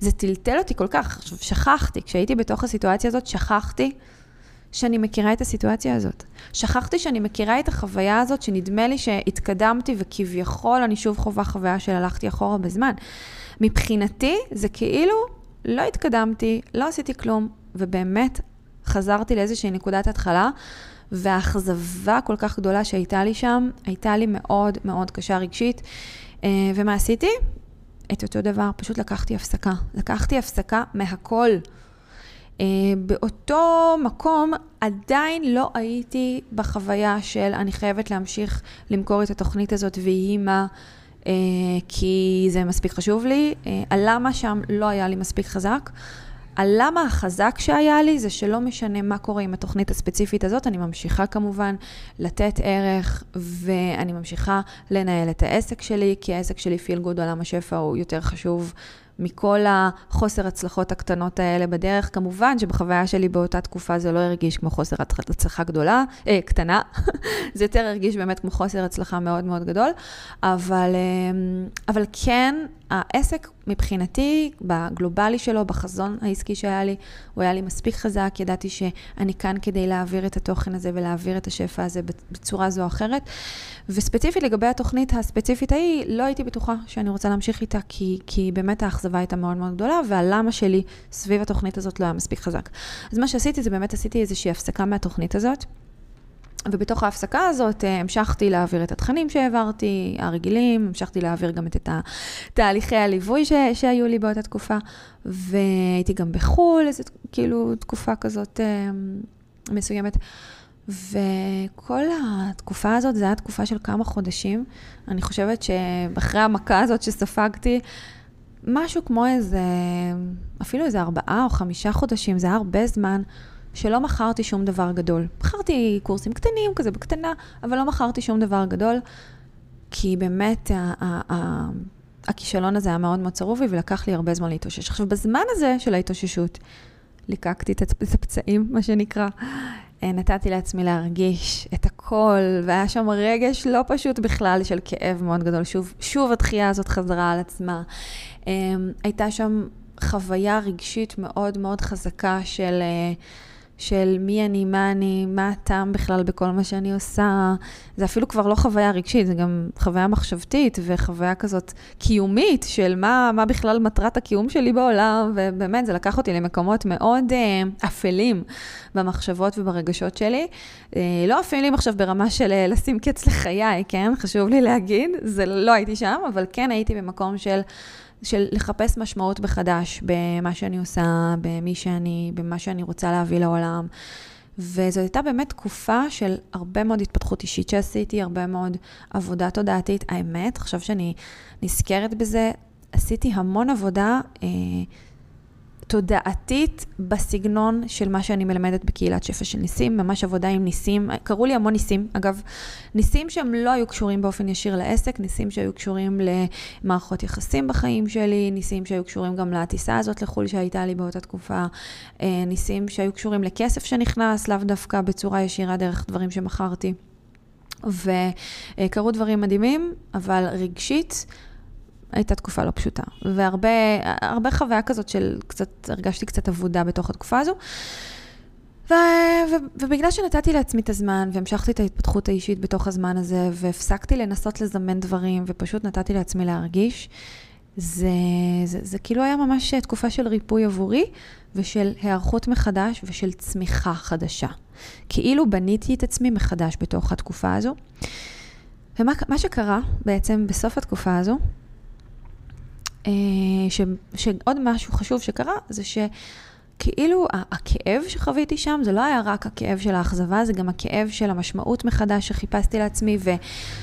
זה טלטל אותי כל כך. עכשיו, שכחתי, כשהייתי בתוך הסיטואציה הזאת, שכחתי שאני מכירה את הסיטואציה הזאת. שכחתי שאני מכירה את החוויה הזאת, שנדמה לי שהתקדמתי וכביכול אני שוב חווה חוויה של הלכתי אחורה בזמן. מבחינתי זה כאילו לא התקדמתי, לא עשיתי כלום, ובאמת חזרתי לאיזושהי נקודת התחלה, והאכזבה כל כך גדולה שהייתה לי שם, הייתה לי מאוד מאוד קשה רגשית. אה, ומה עשיתי? את אותו דבר, פשוט לקחתי הפסקה. לקחתי הפסקה מהכל. Uh, באותו מקום עדיין לא הייתי בחוויה של אני חייבת להמשיך למכור את התוכנית הזאת ויהי מה, uh, כי זה מספיק חשוב לי. Uh, הלמה שם לא היה לי מספיק חזק. הלמה החזק שהיה לי זה שלא משנה מה קורה עם התוכנית הספציפית הזאת, אני ממשיכה כמובן לתת ערך ואני ממשיכה לנהל את העסק שלי, כי העסק שלי פיל גוד עולם השפע הוא יותר חשוב מכל החוסר הצלחות הקטנות האלה בדרך. כמובן שבחוויה שלי באותה תקופה זה לא הרגיש כמו חוסר הצלחה גדולה, אה, קטנה, זה יותר הרגיש באמת כמו חוסר הצלחה מאוד מאוד גדול, אבל, אה, אבל כן, העסק מבחינתי, בגלובלי שלו, בחזון העסקי שהיה לי, הוא היה לי מספיק חזק, ידעתי שאני כאן כדי להעביר את התוכן הזה ולהעביר את השפע הזה בצורה זו או אחרת. וספציפית לגבי התוכנית הספציפית ההיא, לא הייתי בטוחה שאני רוצה להמשיך איתה, כי, כי באמת האכזבה הייתה מאוד מאוד גדולה, והלמה שלי סביב התוכנית הזאת לא היה מספיק חזק. אז מה שעשיתי זה באמת עשיתי איזושהי הפסקה מהתוכנית הזאת. ובתוך ההפסקה הזאת אה, המשכתי להעביר את התכנים שהעברתי, הרגילים, המשכתי להעביר גם את תהליכי הליווי ש, שהיו לי באותה תקופה, והייתי גם בחו"ל, איזו כאילו תקופה כזאת אה, מסוימת. וכל התקופה הזאת, זו הייתה תקופה של כמה חודשים. אני חושבת שאחרי המכה הזאת שספגתי, משהו כמו איזה, אפילו איזה ארבעה או חמישה חודשים, זה היה הרבה זמן. שלא מכרתי שום דבר גדול. מכרתי קורסים קטנים, כזה בקטנה, אבל לא מכרתי שום דבר גדול, כי באמת הכישלון הזה היה מאוד מאוד צרוב לי, ולקח לי הרבה זמן להתאושש. עכשיו, בזמן הזה של ההתאוששות, ליקקתי את הפצעים, מה שנקרא. אה, נתתי לעצמי להרגיש את הכל, והיה שם רגש לא פשוט בכלל של כאב מאוד גדול. שוב, שוב התחייה הזאת חזרה על עצמה. אה, הייתה שם חוויה רגשית מאוד מאוד חזקה של... Uh, של מי אני, מה אני, מה הטעם בכלל בכל מה שאני עושה. זה אפילו כבר לא חוויה רגשית, זה גם חוויה מחשבתית וחוויה כזאת קיומית של מה, מה בכלל מטרת הקיום שלי בעולם, ובאמת, זה לקח אותי למקומות מאוד אה, אפלים במחשבות וברגשות שלי. אה, לא אפלים עכשיו ברמה של אה, לשים קץ לחיי, כן? חשוב לי להגיד, זה לא הייתי שם, אבל כן הייתי במקום של... של לחפש משמעות מחדש במה שאני עושה, במי שאני, במה שאני רוצה להביא לעולם. וזו הייתה באמת תקופה של הרבה מאוד התפתחות אישית שעשיתי, הרבה מאוד עבודה תודעתית. האמת, עכשיו שאני נזכרת בזה, עשיתי המון עבודה אה, תודעתית בסגנון של מה שאני מלמדת בקהילת שפע של ניסים, ממש עבודה עם ניסים. קראו לי המון ניסים, אגב, ניסים שהם לא היו קשורים באופן ישיר לעסק, ניסים שהיו קשורים למערכות יחסים בחיים שלי, ניסים שהיו קשורים גם לטיסה הזאת לחו"ל שהייתה לי באותה תקופה, אה, ניסים שהיו קשורים לכסף שנכנס, לאו דווקא בצורה ישירה דרך דברים שמכרתי. וקרו דברים מדהימים, אבל רגשית, הייתה תקופה לא פשוטה. והרבה חוויה כזאת של קצת, הרגשתי קצת אבודה בתוך התקופה הזו. ו, ו, ובגלל שנתתי לעצמי את הזמן, והמשכתי את ההתפתחות האישית בתוך הזמן הזה, והפסקתי לנסות לזמן דברים, ופשוט נתתי לעצמי להרגיש, זה, זה, זה כאילו היה ממש תקופה של ריפוי עבורי, ושל היערכות מחדש, ושל צמיחה חדשה. כאילו בניתי את עצמי מחדש בתוך התקופה הזו. ומה שקרה בעצם בסוף התקופה הזו, ש, שעוד משהו חשוב שקרה, זה שכאילו הכאב שחוויתי שם, זה לא היה רק הכאב של האכזבה, זה גם הכאב של המשמעות מחדש שחיפשתי לעצמי,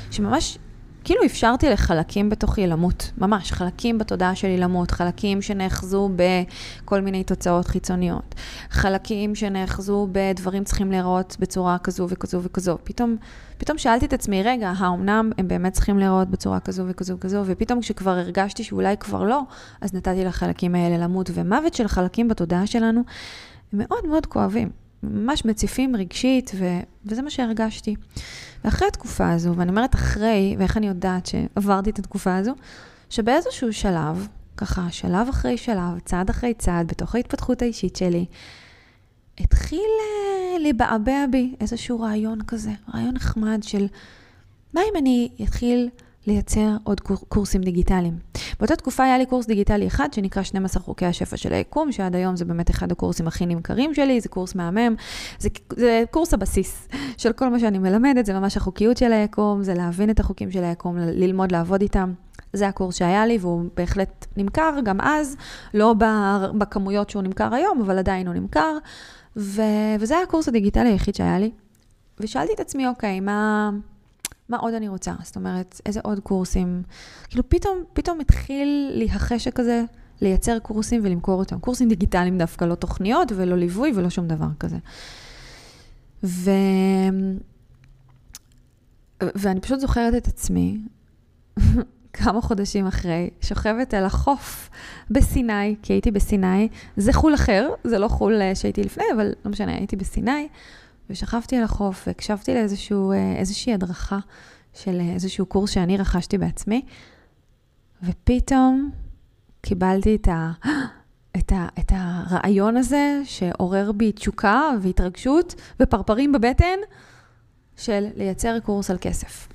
ושממש כאילו אפשרתי לחלקים בתוכי למות, ממש, חלקים בתודעה שלי למות, חלקים שנאחזו בכל מיני תוצאות חיצוניות, חלקים שנאחזו בדברים צריכים להיראות בצורה כזו וכזו וכזו. פתאום, פתאום שאלתי את עצמי, רגע, האומנם הם באמת צריכים להיראות בצורה כזו וכזו וכזו, ופתאום כשכבר הרגשתי שאולי כבר לא, אז נתתי לחלקים האלה למות, ומוות של חלקים בתודעה שלנו מאוד מאוד כואבים. ממש מציפים רגשית, ו... וזה מה שהרגשתי. ואחרי התקופה הזו, ואני אומרת אחרי, ואיך אני יודעת שעברתי את התקופה הזו, שבאיזשהו שלב, ככה שלב אחרי שלב, צעד אחרי צעד, בתוך ההתפתחות האישית שלי, התחיל uh, להיבעבע בי איזשהו רעיון כזה, רעיון נחמד של מה אם אני אתחיל לייצר עוד קורסים דיגיטליים. באותה תקופה היה לי קורס דיגיטלי אחד שנקרא 12 חוקי השפע של היקום, שעד היום זה באמת אחד הקורסים הכי נמכרים שלי, זה קורס מהמם, זה, זה קורס הבסיס של כל מה שאני מלמדת, זה ממש החוקיות של היקום, זה להבין את החוקים של היקום, ללמוד לעבוד איתם. זה הקורס שהיה לי, והוא בהחלט נמכר גם אז, לא בכמויות שהוא נמכר היום, אבל עדיין הוא נמכר. ו... וזה היה הקורס הדיגיטלי היחיד שהיה לי. ושאלתי את עצמי, אוקיי, מה... מה עוד אני רוצה? זאת אומרת, איזה עוד קורסים? כאילו פתאום, פתאום התחיל לי החשק הזה לייצר קורסים ולמכור אותם. קורסים דיגיטליים דווקא, לא תוכניות ולא ליווי ולא שום דבר כזה. ו... ואני פשוט זוכרת את עצמי, כמה חודשים אחרי, שוכבת על החוף בסיני, כי הייתי בסיני, זה חול אחר, זה לא חול אה, שהייתי לפני, אבל לא משנה, הייתי בסיני, ושכבתי על החוף והקשבתי לאיזושהי הדרכה של איזשהו קורס שאני רכשתי בעצמי, ופתאום קיבלתי את, ה, את, ה, את הרעיון הזה שעורר בי תשוקה והתרגשות ופרפרים בבטן של לייצר קורס על כסף.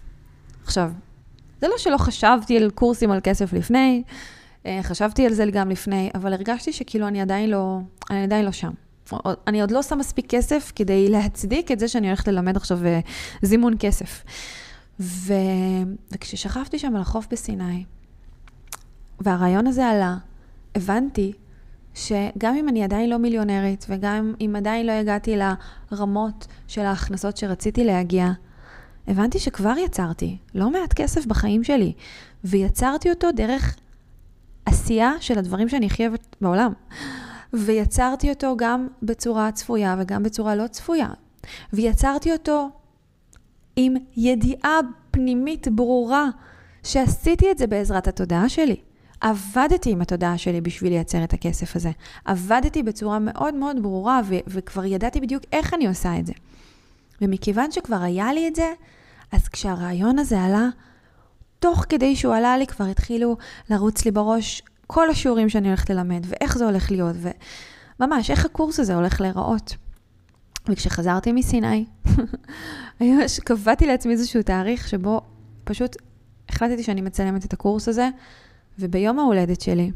עכשיו, זה לא שלא חשבתי על קורסים על כסף לפני, אה, חשבתי על זה גם לפני, אבל הרגשתי שכאילו אני עדיין לא, אני עדיין לא שם. אני עוד לא שם מספיק כסף כדי להצדיק את זה שאני הולכת ללמד עכשיו אה, זימון כסף. ו... וכששכבתי שם על החוף בסיני, והרעיון הזה עלה, הבנתי שגם אם אני עדיין לא מיליונרית, וגם אם עדיין לא הגעתי לרמות של ההכנסות שרציתי להגיע, הבנתי שכבר יצרתי לא מעט כסף בחיים שלי, ויצרתי אותו דרך עשייה של הדברים שאני חייבת בעולם. ויצרתי אותו גם בצורה צפויה וגם בצורה לא צפויה. ויצרתי אותו עם ידיעה פנימית ברורה שעשיתי את זה בעזרת התודעה שלי. עבדתי עם התודעה שלי בשביל לייצר את הכסף הזה. עבדתי בצורה מאוד מאוד ברורה, ו- וכבר ידעתי בדיוק איך אני עושה את זה. ומכיוון שכבר היה לי את זה, אז כשהרעיון הזה עלה, תוך כדי שהוא עלה לי כבר התחילו לרוץ לי בראש כל השיעורים שאני הולכת ללמד, ואיך זה הולך להיות, וממש, איך הקורס הזה הולך להיראות. וכשחזרתי מסיני, ממש קבעתי לעצמי איזשהו תאריך שבו פשוט החלטתי שאני מצלמת את הקורס הזה, וביום ההולדת שלי,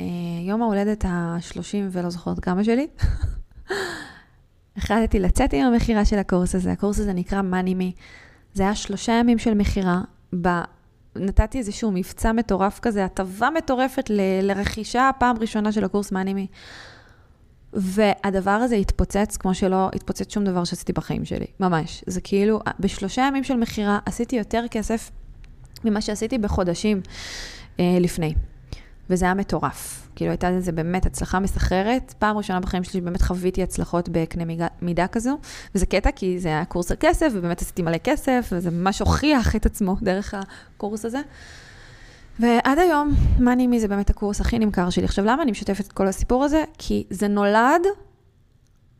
אה, יום ההולדת ה-30 ולא זוכרת כמה שלי, החלטתי לצאת עם המכירה של הקורס הזה. הקורס הזה נקרא Me. זה היה שלושה ימים של מכירה. נתתי איזשהו מבצע מטורף כזה, הטבה מטורפת ל- לרכישה הפעם ראשונה של הקורס Me. והדבר הזה התפוצץ כמו שלא התפוצץ שום דבר שעשיתי בחיים שלי, ממש. זה כאילו, בשלושה ימים של מכירה עשיתי יותר כסף ממה שעשיתי בחודשים אה, לפני. וזה היה מטורף. כאילו הייתה לזה באמת הצלחה מסחררת. פעם ראשונה בחיים שלי באמת חוויתי הצלחות בקנה מידה כזו. וזה קטע, כי זה היה קורס על כסף, ובאמת עשיתי מלא כסף, וזה ממש הוכיח את עצמו דרך הקורס הזה. ועד היום, מאני מי זה באמת הקורס הכי נמכר שלי. עכשיו, למה אני משתפת את כל הסיפור הזה? כי זה נולד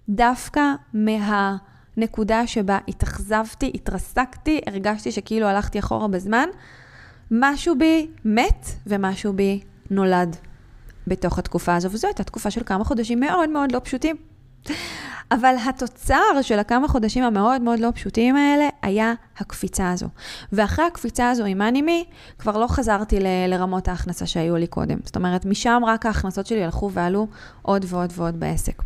דווקא מהנקודה שבה התאכזבתי, התרסקתי, הרגשתי שכאילו הלכתי אחורה בזמן. משהו בי מת ומשהו בי נולד בתוך התקופה הזו, וזו הייתה תקופה של כמה חודשים מאוד מאוד לא פשוטים. אבל התוצר של הכמה חודשים המאוד מאוד לא פשוטים האלה היה הקפיצה הזו. ואחרי הקפיצה הזו עם אנימי, כבר לא חזרתי ל- לרמות ההכנסה שהיו לי קודם. זאת אומרת, משם רק ההכנסות שלי הלכו ועלו עוד ועוד ועוד בעסק.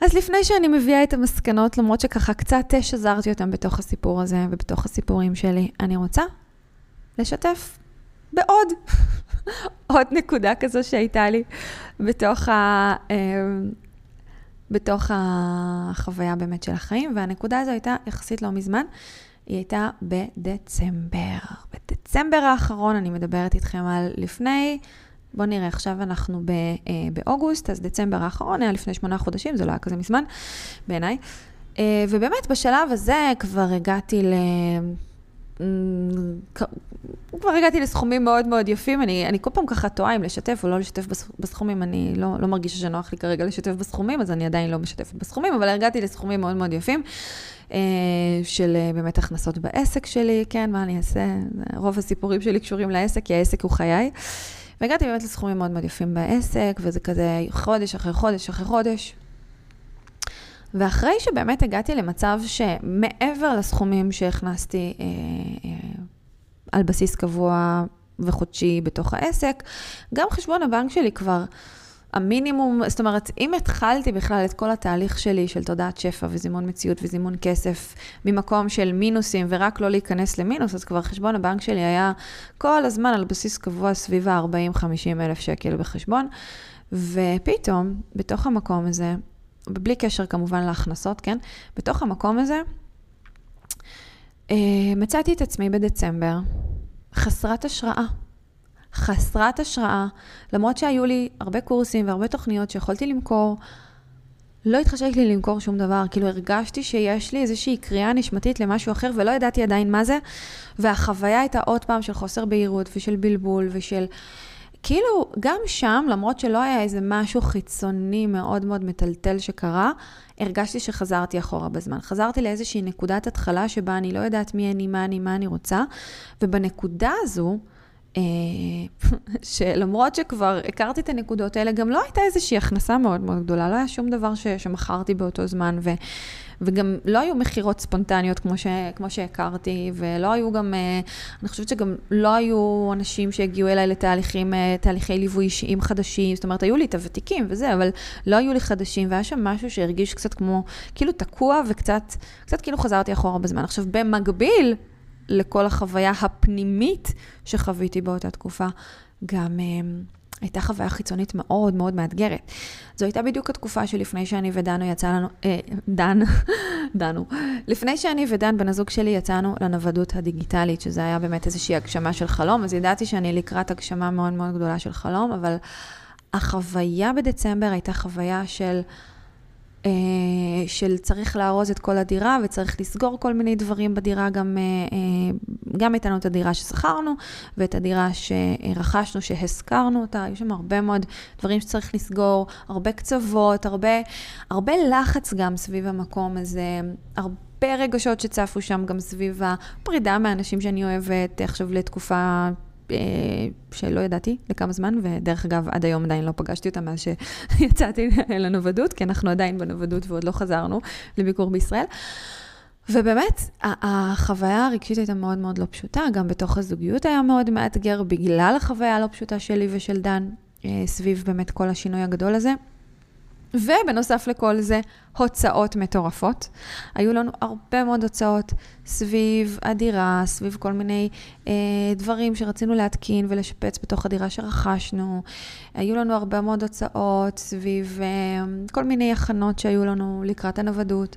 אז לפני שאני מביאה את המסקנות, למרות שככה קצת שזרתי אותם בתוך הסיפור הזה ובתוך הסיפורים שלי, אני רוצה לשתף בעוד, עוד נקודה כזו שהייתה לי בתוך, ה, אמ, בתוך החוויה באמת של החיים, והנקודה הזו הייתה יחסית לא מזמן, היא הייתה בדצמבר. בדצמבר האחרון, אני מדברת איתכם על לפני, בואו נראה, עכשיו אנחנו ב, אה, באוגוסט, אז דצמבר האחרון היה לפני שמונה חודשים, זה לא היה כזה מזמן בעיניי. אה, ובאמת בשלב הזה כבר הגעתי ל... כבר הגעתי לסכומים מאוד מאוד יפים, אני, אני כל פעם ככה טועה אם לשתף או לא לשתף בסכומים, אני לא, לא מרגישה שנוח לי כרגע לשתף בסכומים, אז אני עדיין לא משתפת בסכומים, אבל הגעתי לסכומים מאוד מאוד יפים, אה, של אה, באמת הכנסות בעסק שלי, כן, מה אני אעשה? רוב הסיפורים שלי קשורים לעסק, כי העסק הוא חיי. והגעתי באמת לסכומים מאוד מאוד יפים בעסק, וזה כזה חודש אחרי חודש אחרי חודש. ואחרי שבאמת הגעתי למצב שמעבר לסכומים שהכנסתי אה, אה, על בסיס קבוע וחודשי בתוך העסק, גם חשבון הבנק שלי כבר, המינימום, זאת אומרת, אם התחלתי בכלל את כל התהליך שלי של תודעת שפע וזימון מציאות וזימון כסף ממקום של מינוסים ורק לא להיכנס למינוס, אז כבר חשבון הבנק שלי היה כל הזמן על בסיס קבוע סביב ה-40-50 אלף שקל בחשבון, ופתאום, בתוך המקום הזה, בלי קשר כמובן להכנסות, כן? בתוך המקום הזה, אה, מצאתי את עצמי בדצמבר חסרת השראה. חסרת השראה, למרות שהיו לי הרבה קורסים והרבה תוכניות שיכולתי למכור, לא התחשק לי למכור שום דבר, כאילו הרגשתי שיש לי איזושהי קריאה נשמתית למשהו אחר ולא ידעתי עדיין מה זה, והחוויה הייתה עוד פעם של חוסר בהירות ושל בלבול ושל... כאילו, גם שם, למרות שלא היה איזה משהו חיצוני מאוד מאוד מטלטל שקרה, הרגשתי שחזרתי אחורה בזמן. חזרתי לאיזושהי נקודת התחלה שבה אני לא יודעת מי אני, מה אני, מה אני רוצה, ובנקודה הזו, שלמרות שכבר הכרתי את הנקודות האלה, גם לא הייתה איזושהי הכנסה מאוד מאוד גדולה, לא היה שום דבר ש, שמכרתי באותו זמן, ו, וגם לא היו מכירות ספונטניות כמו, ש, כמו שהכרתי, ולא היו גם, אה, אני חושבת שגם לא היו אנשים שהגיעו אליי לתהליכים, אה, תהליכי ליווי אישיים חדשים, זאת אומרת, היו לי את הוותיקים וזה, אבל לא היו לי חדשים, והיה שם משהו שהרגיש קצת כמו, כאילו תקוע וקצת, קצת כאילו חזרתי אחורה בזמן. עכשיו, במקביל, לכל החוויה הפנימית שחוויתי באותה תקופה, גם uh, הייתה חוויה חיצונית מאוד מאוד מאתגרת. זו הייתה בדיוק התקופה שלפני שאני ודנו יצא לנו, אה, דן, דנו, לפני שאני ודן, בן הזוג שלי, יצאנו לנוודות הדיגיטלית, שזה היה באמת איזושהי הגשמה של חלום, אז ידעתי שאני לקראת הגשמה מאוד מאוד גדולה של חלום, אבל החוויה בדצמבר הייתה חוויה של... אה, של צריך לארוז את כל הדירה וצריך לסגור כל מיני דברים בדירה, גם, אה, אה, גם איתנו את הדירה ששכרנו ואת הדירה שרכשנו, שהשכרנו אותה, היו שם הרבה מאוד דברים שצריך לסגור, הרבה קצוות, הרבה, הרבה לחץ גם סביב המקום הזה, הרבה רגשות שצפו שם גם סביב הפרידה מאנשים שאני אוהבת עכשיו לתקופה שלא ידעתי לכמה זמן, ודרך אגב, עד היום עדיין לא פגשתי אותה מאז שיצאתי לנוודות, כי אנחנו עדיין בנוודות ועוד לא חזרנו לביקור בישראל. ובאמת, החוויה הרגשית הייתה מאוד מאוד לא פשוטה, גם בתוך הזוגיות היה מאוד מאתגר, בגלל החוויה הלא פשוטה שלי ושל דן, אה, סביב באמת כל השינוי הגדול הזה. ובנוסף לכל זה, הוצאות מטורפות. היו לנו הרבה מאוד הוצאות סביב הדירה, סביב כל מיני אה, דברים שרצינו להתקין ולשפץ בתוך הדירה שרכשנו. היו לנו הרבה מאוד הוצאות סביב אה, כל מיני הכנות שהיו לנו לקראת הנוודות.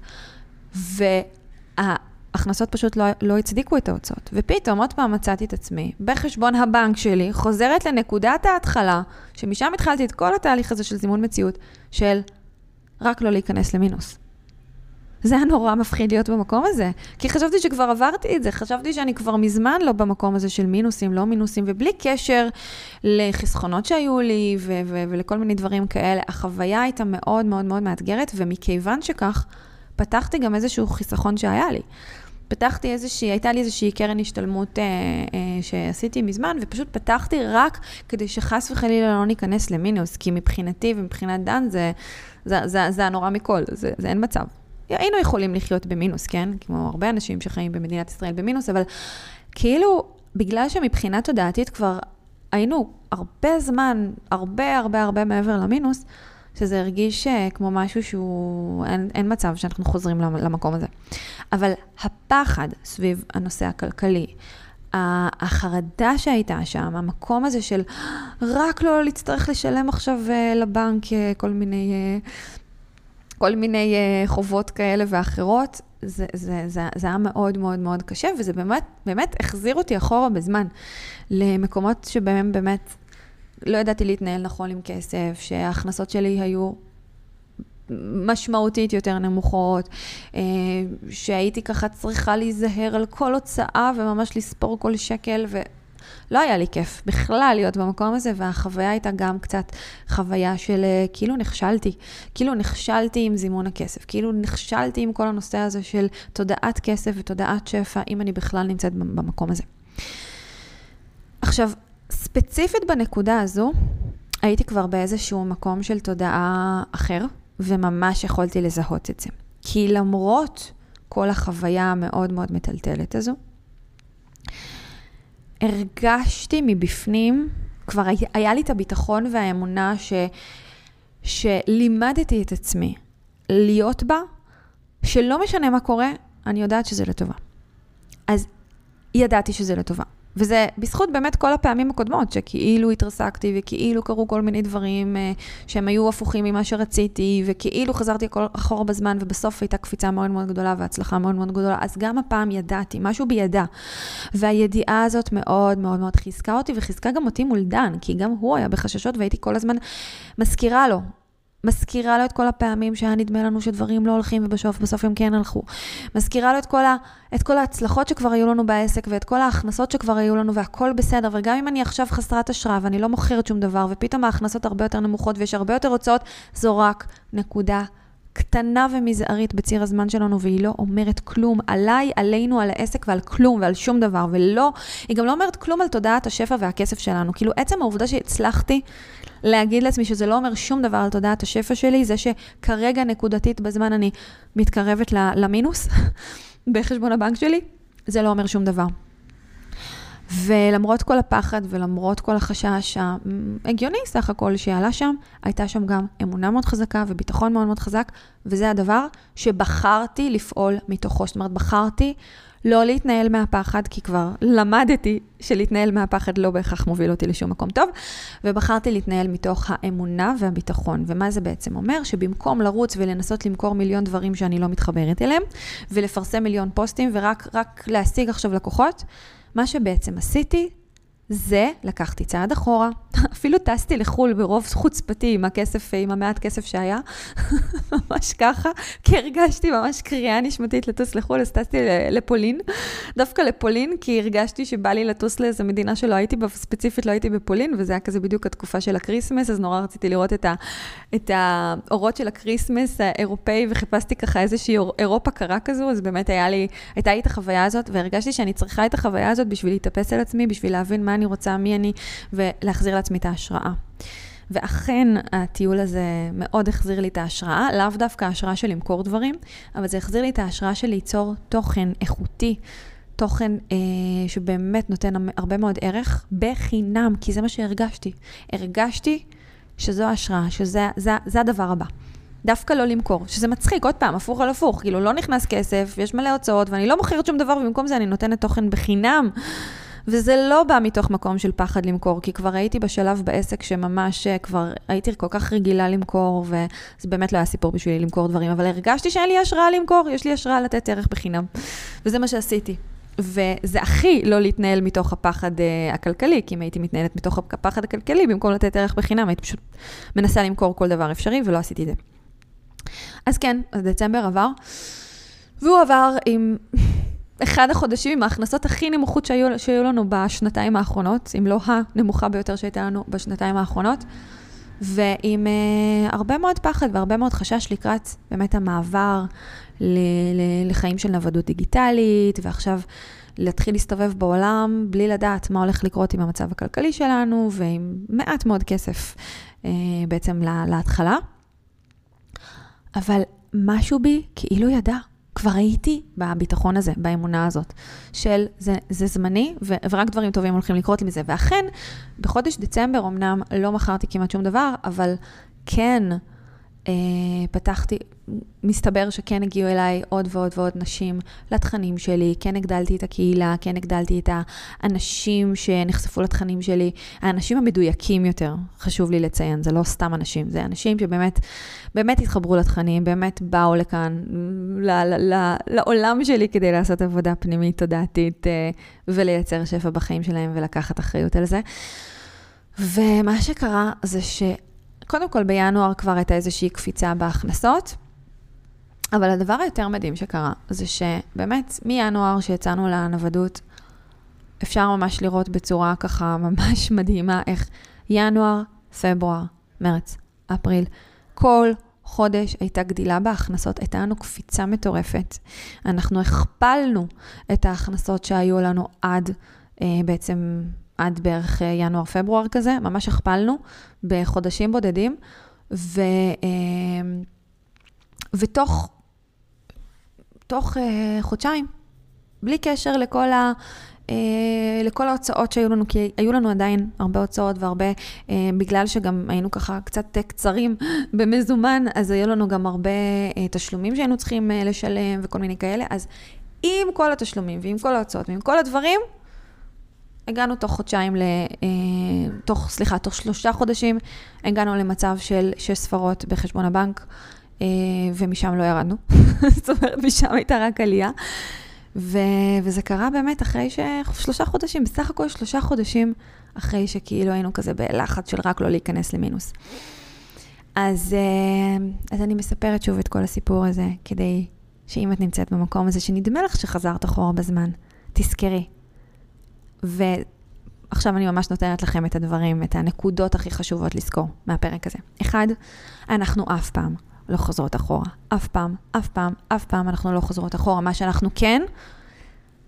וההכנסות פשוט לא, לא הצדיקו את ההוצאות. ופתאום עוד פעם מצאתי את עצמי בחשבון הבנק שלי, חוזרת לנקודת ההתחלה, שמשם התחלתי את כל התהליך הזה של זימון מציאות. של רק לא להיכנס למינוס. זה היה נורא מפחיד להיות במקום הזה, כי חשבתי שכבר עברתי את זה, חשבתי שאני כבר מזמן לא במקום הזה של מינוסים, לא מינוסים, ובלי קשר לחסכונות שהיו לי ו- ו- ולכל מיני דברים כאלה, החוויה הייתה מאוד מאוד מאוד מאתגרת, ומכיוון שכך, פתחתי גם איזשהו חיסכון שהיה לי. פתחתי איזושהי, הייתה לי איזושהי קרן השתלמות אה, אה, שעשיתי מזמן, ופשוט פתחתי רק כדי שחס וחלילה לא ניכנס למינוס, כי מבחינתי ומבחינת דן זה, זה, זה, זה הנורא מכל, זה, זה אין מצב. היינו יכולים לחיות במינוס, כן? כמו הרבה אנשים שחיים במדינת ישראל במינוס, אבל כאילו, בגלל שמבחינה תודעתית כבר היינו הרבה זמן, הרבה הרבה הרבה מעבר למינוס, שזה הרגיש אה, כמו משהו שהוא, אין, אין מצב שאנחנו חוזרים למקום הזה. אבל הפחד סביב הנושא הכלכלי, החרדה שהייתה שם, המקום הזה של רק לא להצטרך לשלם עכשיו אה, לבנק אה, כל מיני, כל מיני חובות כאלה ואחרות, זה, זה, זה, זה היה מאוד מאוד מאוד קשה, וזה באמת, באמת החזיר אותי אחורה בזמן למקומות שבהם באמת לא ידעתי להתנהל נכון עם כסף, שההכנסות שלי היו משמעותית יותר נמוכות, אה, שהייתי ככה צריכה להיזהר על כל הוצאה וממש לספור כל שקל, ולא היה לי כיף בכלל להיות במקום הזה, והחוויה הייתה גם קצת חוויה של אה, כאילו נכשלתי, כאילו נכשלתי עם זימון הכסף, כאילו נכשלתי עם כל הנושא הזה של תודעת כסף ותודעת שפע, אם אני בכלל נמצאת במקום הזה. עכשיו, ספציפית בנקודה הזו, הייתי כבר באיזשהו מקום של תודעה אחר, וממש יכולתי לזהות את זה. כי למרות כל החוויה המאוד מאוד מטלטלת הזו, הרגשתי מבפנים, כבר היה לי את הביטחון והאמונה ש, שלימדתי את עצמי להיות בה, שלא משנה מה קורה, אני יודעת שזה לטובה. אז ידעתי שזה לטובה. וזה בזכות באמת כל הפעמים הקודמות, שכאילו התרסקתי וכאילו קרו כל מיני דברים אה, שהם היו הפוכים ממה שרציתי, וכאילו חזרתי אחורה בזמן, ובסוף הייתה קפיצה מאוד מאוד גדולה והצלחה מאוד מאוד גדולה. אז גם הפעם ידעתי, משהו בידע. והידיעה הזאת מאוד מאוד מאוד חיזקה אותי, וחיזקה גם אותי מול דן, כי גם הוא היה בחששות והייתי כל הזמן מזכירה לו, מזכירה לו את כל הפעמים שהיה נדמה לנו שדברים לא הולכים ובסוף הם כן הלכו. מזכירה לו את כל, ה, את כל ההצלחות שכבר היו לנו בעסק ואת כל ההכנסות שכבר היו לנו והכל בסדר. וגם אם אני עכשיו חסרת השראה ואני לא מוכרת שום דבר ופתאום ההכנסות הרבה יותר נמוכות ויש הרבה יותר הוצאות, זו רק נקודה קטנה ומזערית בציר הזמן שלנו, והיא לא אומרת כלום עליי, עלינו, על העסק ועל כלום ועל שום דבר, ולא, היא גם לא אומרת כלום על תודעת השפע והכסף שלנו. כאילו, עצם העובדה שהצלחתי להגיד לעצמי שזה לא אומר שום דבר על תודעת השפע שלי, זה שכרגע נקודתית בזמן אני מתקרבת למינוס בחשבון הבנק שלי, זה לא אומר שום דבר. ולמרות כל הפחד ולמרות כל החשש ההגיוני סך הכל שעלה שם, הייתה שם גם אמונה מאוד חזקה וביטחון מאוד מאוד חזק, וזה הדבר שבחרתי לפעול מתוכו. זאת אומרת, בחרתי לא להתנהל מהפחד, כי כבר למדתי שלהתנהל מהפחד לא בהכרח מוביל אותי לשום מקום טוב, ובחרתי להתנהל מתוך האמונה והביטחון. ומה זה בעצם אומר? שבמקום לרוץ ולנסות למכור מיליון דברים שאני לא מתחברת אליהם, ולפרסם מיליון פוסטים ורק להשיג עכשיו לקוחות, מה שבעצם עשיתי, זה לקחתי צעד אחורה, אפילו טסתי לחו"ל ברוב חוצפתי עם הכסף, עם המעט כסף שהיה, ממש ככה, כי הרגשתי ממש קריאה נשמתית לטוס לחו"ל, אז טסתי לפולין, דווקא לפולין, כי הרגשתי שבא לי לטוס לאיזו מדינה שלא הייתי בה, ספציפית לא הייתי בפולין, וזה היה כזה בדיוק התקופה של הקריסמס, אז נורא רציתי לראות את, ה, את האורות של הקריסמס האירופאי, וחיפשתי ככה איזושהי אירופה קרה כזו, אז באמת לי, הייתה לי את החוויה הזאת, והרגשתי שאני צריכה את החוויה הזאת בשביל להתאפס על עצמי, בשביל להבין מה אני רוצה, מי אני, ולהחזיר לעצמי את ההשראה. ואכן, הטיול הזה מאוד החזיר לי את ההשראה, לאו דווקא ההשראה של למכור דברים, אבל זה החזיר לי את ההשראה של ליצור תוכן איכותי, תוכן אה, שבאמת נותן הרבה מאוד ערך, בחינם, כי זה מה שהרגשתי. הרגשתי שזו ההשראה, שזה זה, זה הדבר הבא. דווקא לא למכור, שזה מצחיק, עוד פעם, הפוך על הפוך, כאילו לא נכנס כסף, יש מלא הוצאות, ואני לא מוכרת שום דבר, ובמקום זה אני נותנת תוכן בחינם. וזה לא בא מתוך מקום של פחד למכור, כי כבר הייתי בשלב בעסק שממש אה, כבר הייתי כל כך רגילה למכור, וזה באמת לא היה סיפור בשבילי למכור דברים, אבל הרגשתי שאין לי השראה למכור, יש לי השראה לתת ערך בחינם. וזה מה שעשיתי. וזה הכי לא להתנהל מתוך הפחד uh, הכלכלי, כי אם הייתי מתנהלת מתוך הפחד הכלכלי, במקום לתת ערך בחינם, הייתי פשוט מנסה למכור כל דבר אפשרי, ולא עשיתי את זה. אז כן, אז דצמבר עבר, והוא עבר עם אחד החודשים עם ההכנסות הכי נמוכות שהיו, שהיו לנו בשנתיים האחרונות, אם לא הנמוכה ביותר שהייתה לנו בשנתיים האחרונות, ועם uh, הרבה מאוד פחד והרבה מאוד חשש לקראת באמת המעבר ל- ל- לחיים של נוודות דיגיטלית, ועכשיו להתחיל להסתובב בעולם בלי לדעת מה הולך לקרות עם המצב הכלכלי שלנו, ועם מעט מאוד כסף uh, בעצם להתחלה. אבל משהו בי כאילו ידע. כבר הייתי בביטחון הזה, באמונה הזאת, של זה, זה זמני ו, ורק דברים טובים הולכים לקרות לי מזה. ואכן, בחודש דצמבר אמנם לא מכרתי כמעט שום דבר, אבל כן פתחתי, מסתבר שכן הגיעו אליי עוד ועוד ועוד נשים לתכנים שלי, כן הגדלתי את הקהילה, כן הגדלתי את האנשים שנחשפו לתכנים שלי, האנשים המדויקים יותר, חשוב לי לציין, זה לא סתם אנשים, זה אנשים שבאמת, באמת התחברו לתכנים, באמת באו לכאן, ל- ל- ל- לעולם שלי כדי לעשות עבודה פנימית תודעתית אה, ולייצר שפע בחיים שלהם ולקחת אחריות על זה. ומה שקרה זה ש... קודם כל, בינואר כבר הייתה איזושהי קפיצה בהכנסות, אבל הדבר היותר מדהים שקרה, זה שבאמת, מינואר שיצאנו לנוודות, אפשר ממש לראות בצורה ככה ממש מדהימה איך ינואר, פברואר, מרץ, אפריל, כל חודש הייתה גדילה בהכנסות, הייתה לנו קפיצה מטורפת. אנחנו הכפלנו את ההכנסות שהיו לנו עד אה, בעצם עד בערך אה, ינואר-פברואר כזה, ממש הכפלנו בחודשים בודדים, ו, אה, ותוך תוך, אה, חודשיים, בלי קשר לכל ה... לכל ההוצאות שהיו לנו, כי היו לנו עדיין הרבה הוצאות והרבה, בגלל שגם היינו ככה קצת קצרים במזומן, אז היו לנו גם הרבה תשלומים שהיינו צריכים לשלם וכל מיני כאלה, אז עם כל התשלומים ועם כל ההוצאות ועם כל הדברים, הגענו תוך חודשיים, ל, אה, תוך, סליחה, תוך שלושה חודשים, הגענו למצב של שש ספרות בחשבון הבנק, אה, ומשם לא ירדנו. זאת אומרת, משם הייתה רק עלייה. ו, וזה קרה באמת אחרי ש... שלושה חודשים, בסך הכל שלושה חודשים אחרי שכאילו היינו כזה בלחץ של רק לא להיכנס למינוס. אז, אה, אז אני מספרת שוב את כל הסיפור הזה, כדי שאם את נמצאת במקום הזה, שנדמה לך שחזרת אחורה בזמן, תזכרי, ועכשיו אני ממש נותנת לכם את הדברים, את הנקודות הכי חשובות לזכור מהפרק הזה. אחד, אנחנו אף פעם לא חוזרות אחורה. אף פעם, אף פעם, אף פעם אנחנו לא חוזרות אחורה. מה שאנחנו כן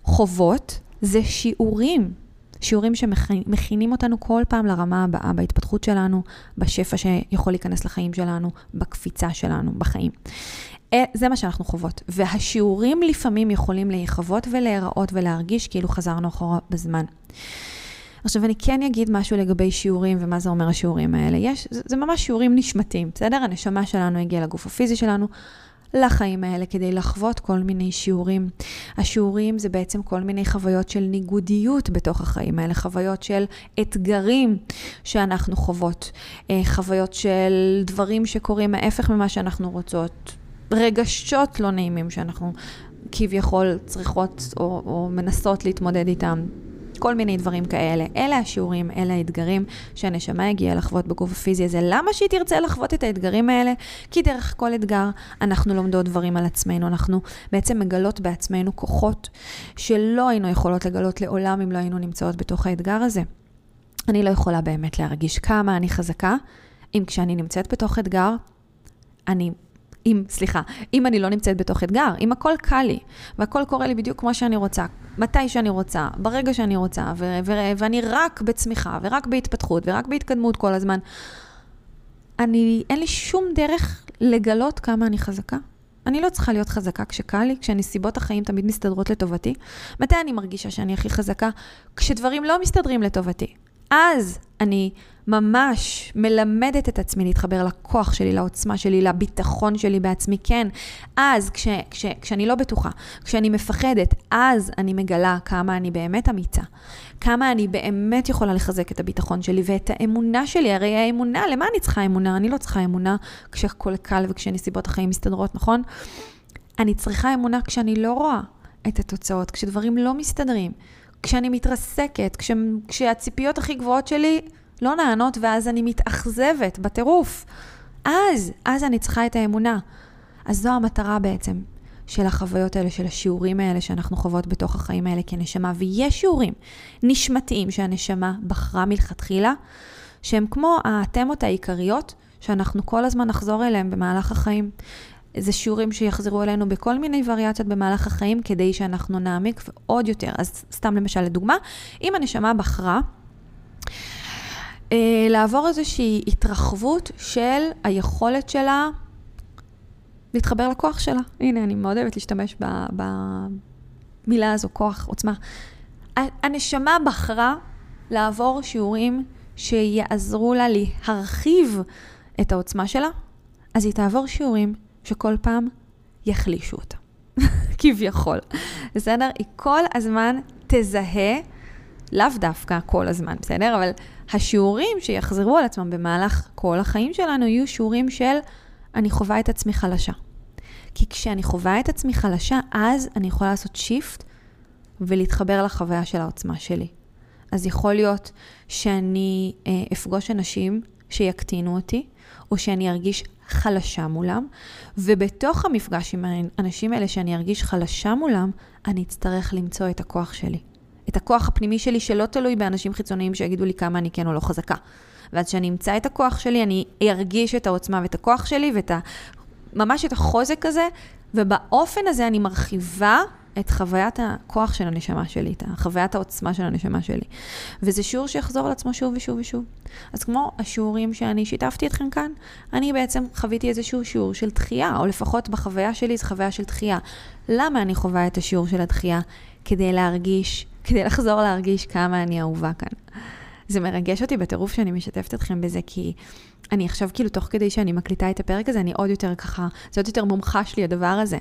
חוות זה שיעורים. שיעורים שמכינים אותנו כל פעם לרמה הבאה בהתפתחות שלנו, בשפע שיכול להיכנס לחיים שלנו, בקפיצה שלנו בחיים. אה, זה מה שאנחנו חוות. והשיעורים לפעמים יכולים להיחוות ולהיראות ולהרגיש כאילו חזרנו אחורה בזמן. עכשיו, אני כן אגיד משהו לגבי שיעורים ומה זה אומר השיעורים האלה. יש, זה, זה ממש שיעורים נשמתיים, בסדר? הנשמה שלנו הגיעה לגוף הפיזי שלנו, לחיים האלה, כדי לחוות כל מיני שיעורים. השיעורים זה בעצם כל מיני חוויות של ניגודיות בתוך החיים האלה, חוויות של אתגרים שאנחנו חוות, אה, חוויות של דברים שקורים ההפך ממה שאנחנו רוצות, רגשות לא נעימים שאנחנו כביכול צריכות או, או מנסות להתמודד איתם. כל מיני דברים כאלה. אלה השיעורים, אלה האתגרים שהנשמה הגיעה לחוות בגוף הפיזי הזה. למה שהיא תרצה לחוות את האתגרים האלה? כי דרך כל אתגר אנחנו לומדות דברים על עצמנו. אנחנו בעצם מגלות בעצמנו כוחות שלא היינו יכולות לגלות לעולם אם לא היינו נמצאות בתוך האתגר הזה. אני לא יכולה באמת להרגיש כמה אני חזקה, אם כשאני נמצאת בתוך אתגר, אני אם, סליחה, אם אני לא נמצאת בתוך אתגר, אם הכל קל לי, והכל קורה לי בדיוק כמו שאני רוצה, מתי שאני רוצה, ברגע שאני רוצה, ו- ו- ואני רק בצמיחה, ורק בהתפתחות, ורק בהתקדמות כל הזמן, אני, אין לי שום דרך לגלות כמה אני חזקה. אני לא צריכה להיות חזקה כשקל לי, כשנסיבות החיים תמיד מסתדרות לטובתי. מתי אני מרגישה שאני הכי חזקה? כשדברים לא מסתדרים לטובתי. אז אני ממש מלמדת את עצמי להתחבר לכוח שלי, לעוצמה שלי, לביטחון שלי בעצמי. כן, אז כש, כש, כשאני לא בטוחה, כשאני מפחדת, אז אני מגלה כמה אני באמת אמיצה. כמה אני באמת יכולה לחזק את הביטחון שלי ואת האמונה שלי. הרי האמונה, למה אני צריכה אמונה? אני לא צריכה אמונה כשהכול קל וכשנסיבות החיים מסתדרות, נכון? אני צריכה אמונה כשאני לא רואה את התוצאות, כשדברים לא מסתדרים. כשאני מתרסקת, כש, כשהציפיות הכי גבוהות שלי לא נענות ואז אני מתאכזבת בטירוף. אז, אז אני צריכה את האמונה. אז זו המטרה בעצם של החוויות האלה, של השיעורים האלה שאנחנו חוות בתוך החיים האלה כנשמה. ויש שיעורים נשמתיים שהנשמה בחרה מלכתחילה, שהם כמו התמות העיקריות שאנחנו כל הזמן נחזור אליהם במהלך החיים. זה שיעורים שיחזרו אלינו בכל מיני וריאציות במהלך החיים, כדי שאנחנו נעמיק עוד יותר. אז סתם למשל, לדוגמה, אם הנשמה בחרה אה, לעבור איזושהי התרחבות של היכולת שלה להתחבר לכוח שלה. הנה, אני מאוד אוהבת להשתמש במילה הזו, כוח, עוצמה. הנשמה בחרה לעבור שיעורים שיעזרו לה להרחיב את העוצמה שלה, אז היא תעבור שיעורים שכל פעם יחלישו אותה, כביכול. בסדר? היא כל הזמן תזהה, לאו דווקא כל הזמן, בסדר? אבל השיעורים שיחזרו על עצמם במהלך כל החיים שלנו יהיו שיעורים של אני חווה את עצמי חלשה. כי כשאני חווה את עצמי חלשה, אז אני יכולה לעשות שיפט ולהתחבר לחוויה של העוצמה שלי. אז יכול להיות שאני אה, אפגוש אנשים שיקטינו אותי, או שאני ארגיש חלשה מולם, ובתוך המפגש עם האנשים האלה שאני ארגיש חלשה מולם, אני אצטרך למצוא את הכוח שלי. את הכוח הפנימי שלי שלא תלוי באנשים חיצוניים שיגידו לי כמה אני כן או לא חזקה. ואז כשאני אמצא את הכוח שלי, אני ארגיש את העוצמה ואת הכוח שלי ואת ה... ממש את החוזק הזה, ובאופן הזה אני מרחיבה את חוויית הכוח של הנשמה שלי, את חוויית העוצמה של הנשמה שלי. וזה שיעור שיחזור על עצמו שוב ושוב ושוב. אז כמו השיעורים שאני שיתפתי אתכם כאן, אני בעצם חוויתי איזשהו שיעור של דחייה, או לפחות בחוויה שלי זו חוויה של דחייה. למה אני חווה את השיעור של הדחייה? כדי להרגיש, כדי לחזור להרגיש כמה אני אהובה כאן. זה מרגש אותי בטירוף שאני משתפת אתכם בזה, כי אני עכשיו, כאילו, תוך כדי שאני מקליטה את הפרק הזה, אני עוד יותר ככה, זה עוד יותר מומחש לי הדבר הזה.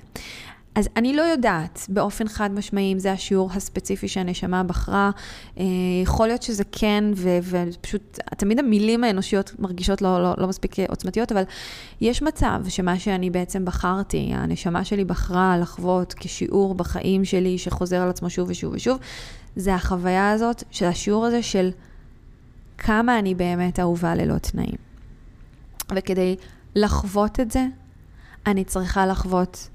אז אני לא יודעת באופן חד משמעי אם זה השיעור הספציפי שהנשמה בחרה. אה, יכול להיות שזה כן, ופשוט, תמיד המילים האנושיות מרגישות לא, לא, לא מספיק עוצמתיות, אבל יש מצב שמה שאני בעצם בחרתי, הנשמה שלי בחרה לחוות כשיעור בחיים שלי שחוזר על עצמו שוב ושוב ושוב, זה החוויה הזאת, של השיעור הזה של כמה אני באמת אהובה ללא תנאים. וכדי לחוות את זה, אני צריכה לחוות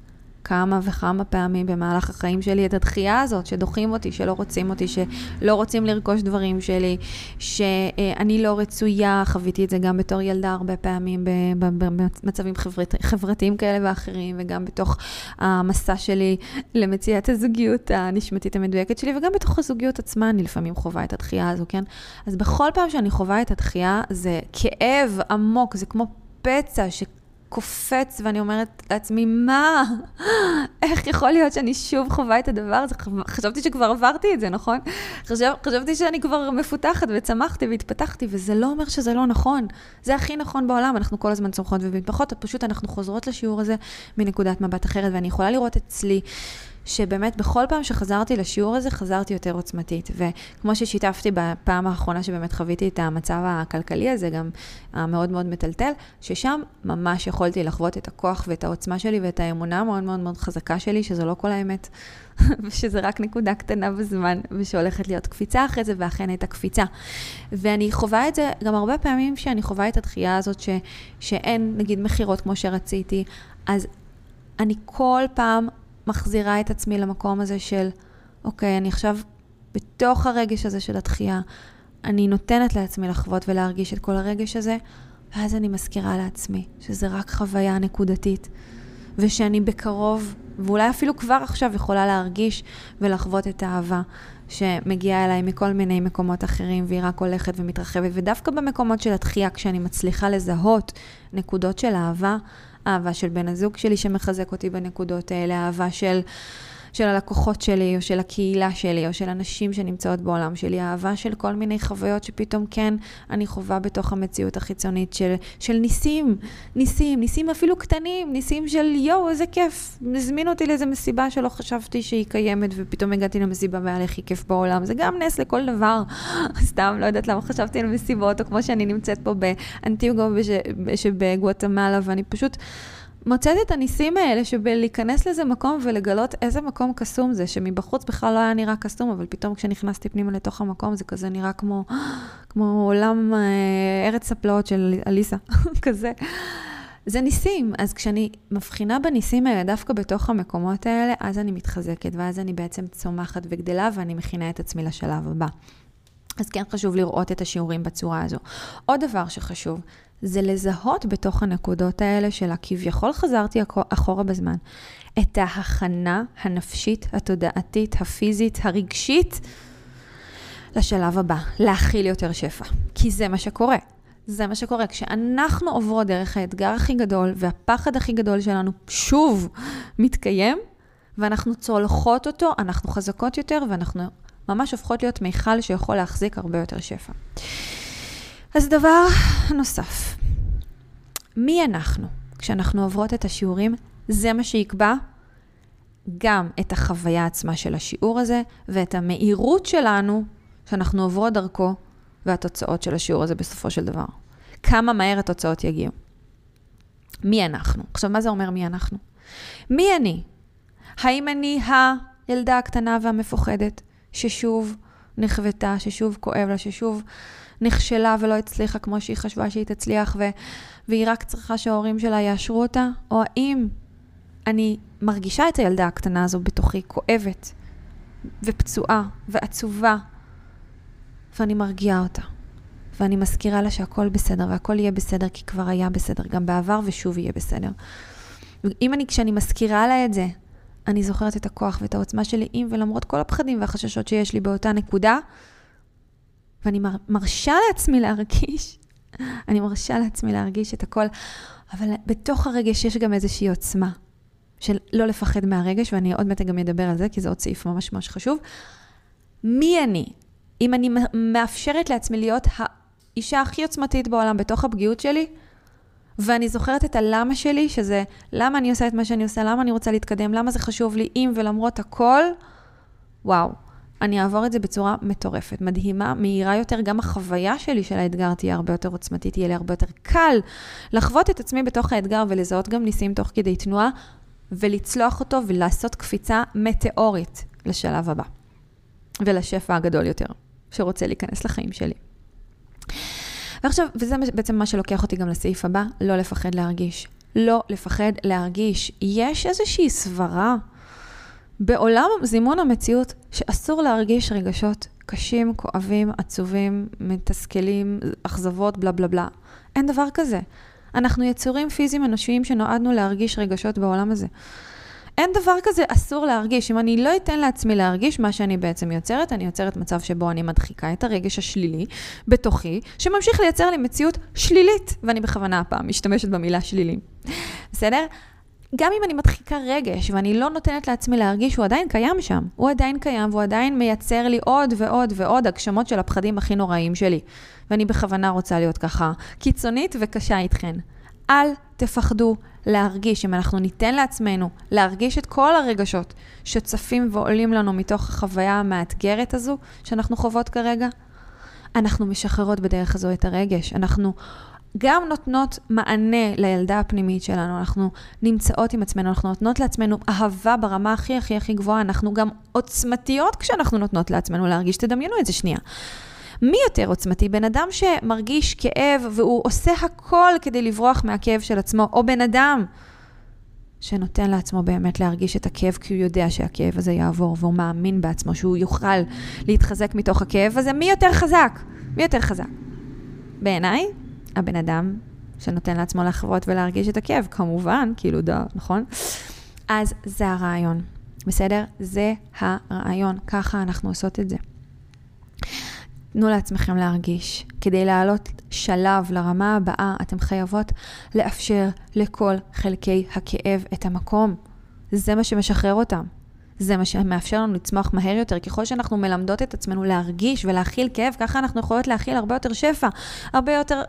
כמה וכמה פעמים במהלך החיים שלי את הדחייה הזאת, שדוחים אותי, שלא רוצים אותי, שלא רוצים לרכוש דברים שלי, שאני לא רצויה, חוויתי את זה גם בתור ילדה הרבה פעמים במצבים חברת, חברתיים כאלה ואחרים, וגם בתוך המסע שלי למציאת הזוגיות הנשמתית המדויקת שלי, וגם בתוך הזוגיות עצמה אני לפעמים חווה את הדחייה הזו, כן? אז בכל פעם שאני חווה את הדחייה, זה כאב עמוק, זה כמו פצע ש... קופץ ואני אומרת לעצמי, מה? איך יכול להיות שאני שוב חווה את הדבר הזה? חשבתי שכבר עברתי את זה, נכון? חשב, חשבתי שאני כבר מפותחת וצמחתי והתפתחתי, וזה לא אומר שזה לא נכון. זה הכי נכון בעולם, אנחנו כל הזמן צומחות ומתפתחות, פשוט אנחנו חוזרות לשיעור הזה מנקודת מבט אחרת, ואני יכולה לראות אצלי שבאמת בכל פעם שחזרתי לשיעור הזה, חזרתי יותר עוצמתית. וכמו ששיתפתי בפעם האחרונה שבאמת חוויתי את המצב הכלכלי הזה, גם המאוד מאוד מטלטל, ששם ממש יכולתי לחוות את הכוח ואת העוצמה שלי ואת האמונה המאוד מאוד מאוד חזקה שלי, שזו לא כל האמת, ושזה רק נקודה קטנה בזמן, ושהולכת להיות קפיצה אחרי זה, ואכן הייתה קפיצה. ואני חווה את זה גם הרבה פעמים שאני חווה את התחייה הזאת, ש, שאין נגיד מכירות כמו שרציתי, אז אני כל פעם מחזירה את עצמי למקום הזה של, אוקיי, אני עכשיו בתוך הרגש הזה של התחייה, אני נותנת לעצמי לחוות ולהרגיש את כל הרגש הזה, ואז אני מזכירה לעצמי שזה רק חוויה נקודתית, ושאני בקרוב, ואולי אפילו כבר עכשיו יכולה להרגיש ולחוות את האהבה שמגיעה אליי מכל מיני מקומות אחרים, והיא רק הולכת ומתרחבת, ודווקא במקומות של התחייה, כשאני מצליחה לזהות נקודות של אהבה, אהבה של בן הזוג שלי שמחזק אותי בנקודות האלה, אהבה של, של הלקוחות שלי, או של הקהילה שלי, או של הנשים שנמצאות בעולם שלי, אהבה של כל מיני חוויות שפתאום כן אני חווה בתוך המציאות החיצונית של, של ניסים, ניסים, ניסים אפילו קטנים, ניסים של יואו, איזה כיף, הזמינו אותי לאיזה מסיבה שלא חשבתי שהיא קיימת, ופתאום הגעתי למסיבה והיה לי הכי כיף בעולם. זה גם נס לכל דבר. סתם, לא יודעת למה חשבתי על מסיבות, או כמו שאני נמצאת פה באנטיוגו שבגואטמלה, ואני פשוט... מוצאת את הניסים האלה שבלהיכנס לזה מקום ולגלות איזה מקום קסום זה, שמבחוץ בכלל לא היה נראה קסום, אבל פתאום כשנכנסתי פנימה לתוך המקום זה כזה נראה כמו, כמו עולם אה, ארץ הפלאות של אליסה, כזה. זה ניסים, אז כשאני מבחינה בניסים האלה דווקא בתוך המקומות האלה, אז אני מתחזקת, ואז אני בעצם צומחת וגדלה, ואני מכינה את עצמי לשלב הבא. אז כן חשוב לראות את השיעורים בצורה הזו. עוד דבר שחשוב, זה לזהות בתוך הנקודות האלה של הכביכול חזרתי אחורה בזמן, את ההכנה הנפשית, התודעתית, הפיזית, הרגשית, לשלב הבא, להכיל יותר שפע. כי זה מה שקורה. זה מה שקורה. כשאנחנו עוברות דרך האתגר הכי גדול והפחד הכי גדול שלנו שוב מתקיים, ואנחנו צולחות אותו, אנחנו חזקות יותר ואנחנו ממש הופכות להיות מיכל שיכול להחזיק הרבה יותר שפע. אז דבר נוסף, מי אנחנו? כשאנחנו עוברות את השיעורים, זה מה שיקבע גם את החוויה עצמה של השיעור הזה, ואת המהירות שלנו שאנחנו עוברות דרכו, והתוצאות של השיעור הזה בסופו של דבר. כמה מהר התוצאות יגיעו. מי אנחנו? עכשיו, מה זה אומר מי אנחנו? מי אני? האם אני הילדה הקטנה והמפוחדת, ששוב נכוותה, ששוב כואב לה, ששוב נכשלה ולא הצליחה כמו שהיא חשבה שהיא תצליח, ו... והיא רק צריכה שההורים שלה יאשרו אותה? או האם אני מרגישה את הילדה הקטנה הזו בתוכי כואבת ופצועה ועצובה, ואני מרגיעה אותה. ואני מזכירה לה שהכל בסדר, והכל יהיה בסדר, כי כבר היה בסדר, גם בעבר ושוב יהיה בסדר. אם אני, כשאני מזכירה לה את זה, אני זוכרת את הכוח ואת העוצמה שלי, אם ולמרות כל הפחדים והחששות שיש לי באותה נקודה, ואני מר, מרשה לעצמי להרגיש, אני מרשה לעצמי להרגיש את הכל, אבל בתוך הרגש יש גם איזושהי עוצמה של לא לפחד מהרגש, ואני עוד מעט גם אדבר על זה, כי זה עוד סעיף ממש ממש חשוב. מי אני? אם אני מאפשרת לעצמי להיות האישה הכי עוצמתית בעולם בתוך הפגיעות שלי, ואני זוכרת את הלמה שלי, שזה למה אני עושה את מה שאני עושה, למה אני רוצה להתקדם, למה זה חשוב לי, אם ולמרות הכל, וואו. אני אעבור את זה בצורה מטורפת, מדהימה, מהירה יותר. גם החוויה שלי של האתגר תהיה הרבה יותר עוצמתית, יהיה לי הרבה יותר קל לחוות את עצמי בתוך האתגר ולזהות גם ניסים תוך כדי תנועה, ולצלוח אותו ולעשות קפיצה מטאורית לשלב הבא, ולשפע הגדול יותר, שרוצה להיכנס לחיים שלי. ועכשיו, וזה בעצם מה שלוקח אותי גם לסעיף הבא, לא לפחד להרגיש. לא לפחד להרגיש. יש איזושהי סברה בעולם זימון המציאות שאסור להרגיש רגשות קשים, כואבים, עצובים, מתסכלים, אכזבות, בלה בלה בלה. אין דבר כזה. אנחנו יצורים פיזיים אנושיים שנועדנו להרגיש רגשות בעולם הזה. אין דבר כזה אסור להרגיש. אם אני לא אתן לעצמי להרגיש מה שאני בעצם יוצרת, אני יוצרת מצב שבו אני מדחיקה את הרגש השלילי בתוכי, שממשיך לייצר לי מציאות שלילית, ואני בכוונה הפעם משתמשת במילה שלילי. בסדר? גם אם אני מדחיקה רגש ואני לא נותנת לעצמי להרגיש, הוא עדיין קיים שם. הוא עדיין קיים והוא עדיין מייצר לי עוד ועוד ועוד הגשמות של הפחדים הכי נוראים שלי. ואני בכוונה רוצה להיות ככה קיצונית וקשה איתכן. אל תפחדו להרגיש, אם אנחנו ניתן לעצמנו להרגיש את כל הרגשות שצפים ועולים לנו מתוך החוויה המאתגרת הזו שאנחנו חוות כרגע, אנחנו משחררות בדרך הזו את הרגש. אנחנו גם נותנות מענה לילדה הפנימית שלנו, אנחנו נמצאות עם עצמנו, אנחנו נותנות לעצמנו אהבה ברמה הכי הכי הכי גבוהה, אנחנו גם עוצמתיות כשאנחנו נותנות לעצמנו להרגיש, תדמיינו את זה שנייה. מי יותר עוצמתי? בן אדם שמרגיש כאב והוא עושה הכל כדי לברוח מהכאב של עצמו, או בן אדם שנותן לעצמו באמת להרגיש את הכאב כי הוא יודע שהכאב הזה יעבור, והוא מאמין בעצמו שהוא יוכל להתחזק מתוך הכאב הזה, מי יותר חזק? מי יותר חזק? בעיניי, הבן אדם שנותן לעצמו לחוות ולהרגיש את הכאב, כמובן, כאילו דה, נכון? אז זה הרעיון, בסדר? זה הרעיון, ככה אנחנו עושות את זה. תנו לעצמכם להרגיש. כדי לעלות שלב לרמה הבאה, אתם חייבות לאפשר לכל חלקי הכאב את המקום. זה מה שמשחרר אותם. זה מה שמאפשר לנו לצמוח מהר יותר. ככל שאנחנו מלמדות את עצמנו להרגיש ולהכיל כאב, ככה אנחנו יכולות להכיל הרבה יותר שפע, הרבה יותר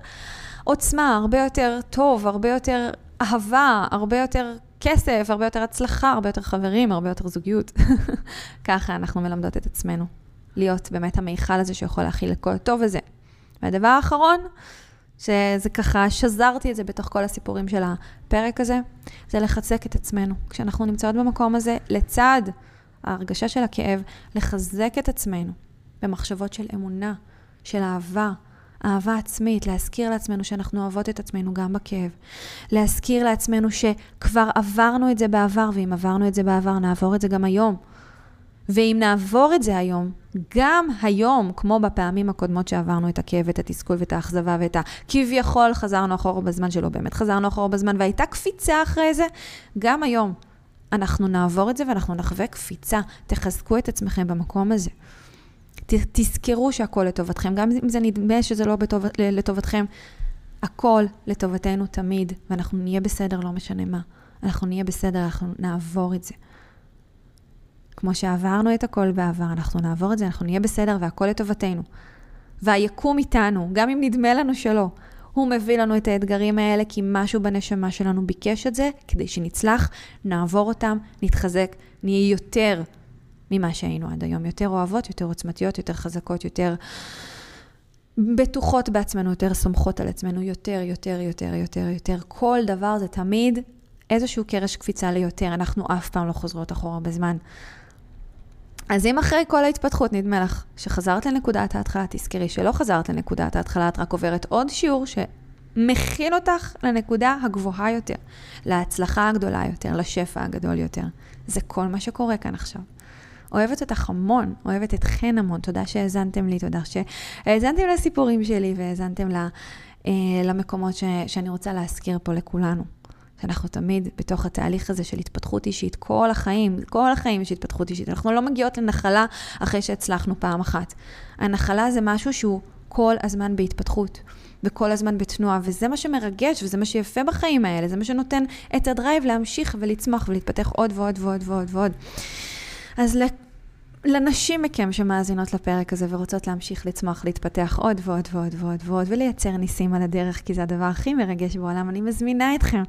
עוצמה, הרבה יותר טוב, הרבה יותר אהבה, הרבה יותר כסף, הרבה יותר הצלחה, הרבה יותר חברים, הרבה יותר זוגיות. ככה אנחנו מלמדות את עצמנו. להיות באמת המיכל הזה שיכול להכיל את כל הטוב הזה. והדבר האחרון, שזה ככה, שזרתי את זה בתוך כל הסיפורים של הפרק הזה, זה לחזק את עצמנו. כשאנחנו נמצאות במקום הזה, לצד ההרגשה של הכאב, לחזק את עצמנו במחשבות של אמונה, של אהבה, אהבה עצמית, להזכיר לעצמנו שאנחנו אוהבות את עצמנו גם בכאב. להזכיר לעצמנו שכבר עברנו את זה בעבר, ואם עברנו את זה בעבר, נעבור את זה גם היום. ואם נעבור את זה היום, גם היום, כמו בפעמים הקודמות שעברנו את הכאב, את התסכול ואת האכזבה ואת הכביכול חזרנו אחורה בזמן שלא באמת חזרנו אחורה בזמן, והייתה קפיצה אחרי זה, גם היום אנחנו נעבור את זה ואנחנו נחווה קפיצה. תחזקו את עצמכם במקום הזה. ת, תזכרו שהכל לטובתכם, גם אם זה נדמה שזה לא בטוב, לטובתכם, הכל לטובתנו תמיד, ואנחנו נהיה בסדר, לא משנה מה. אנחנו נהיה בסדר, אנחנו נעבור את זה. כמו שעברנו את הכל בעבר, אנחנו נעבור את זה, אנחנו נהיה בסדר והכל לטובתנו. והיקום איתנו, גם אם נדמה לנו שלא. הוא מביא לנו את האתגרים האלה כי משהו בנשמה שלנו ביקש את זה, כדי שנצלח, נעבור אותם, נתחזק, נהיה יותר ממה שהיינו עד היום. יותר אוהבות, יותר עוצמתיות, יותר חזקות, יותר בטוחות בעצמנו, יותר סומכות על עצמנו, יותר, יותר, יותר, יותר, יותר. כל דבר זה תמיד איזשהו קרש קפיצה ליותר. אנחנו אף פעם לא חוזרות אחורה בזמן. אז אם אחרי כל ההתפתחות נדמה לך שחזרת לנקודת ההתחלה, תזכרי שלא חזרת לנקודת ההתחלה, את רק עוברת עוד שיעור שמכין אותך לנקודה הגבוהה יותר, להצלחה הגדולה יותר, לשפע הגדול יותר. זה כל מה שקורה כאן עכשיו. אוהבת אותך המון, אוהבת אתכן המון. תודה שהאזנתם לי, תודה שהאזנתם לסיפורים שלי והאזנתם אה, למקומות ש, שאני רוצה להזכיר פה לכולנו. שאנחנו תמיד בתוך התהליך הזה של התפתחות אישית, כל החיים, כל החיים יש התפתחות אישית. אנחנו לא מגיעות לנחלה אחרי שהצלחנו פעם אחת. הנחלה זה משהו שהוא כל הזמן בהתפתחות, וכל הזמן בתנועה, וזה מה שמרגש, וזה מה שיפה בחיים האלה, זה מה שנותן את הדרייב להמשיך ולצמוח ולהתפתח עוד ועוד ועוד ועוד ועוד. אז לנשים מכם שמאזינות לפרק הזה ורוצות להמשיך לצמוח, להתפתח עוד ועוד ועוד ועוד ועוד, ולייצר ניסים על הדרך, כי זה הדבר הכי מרגש בעולם, אני מזמינה אתכם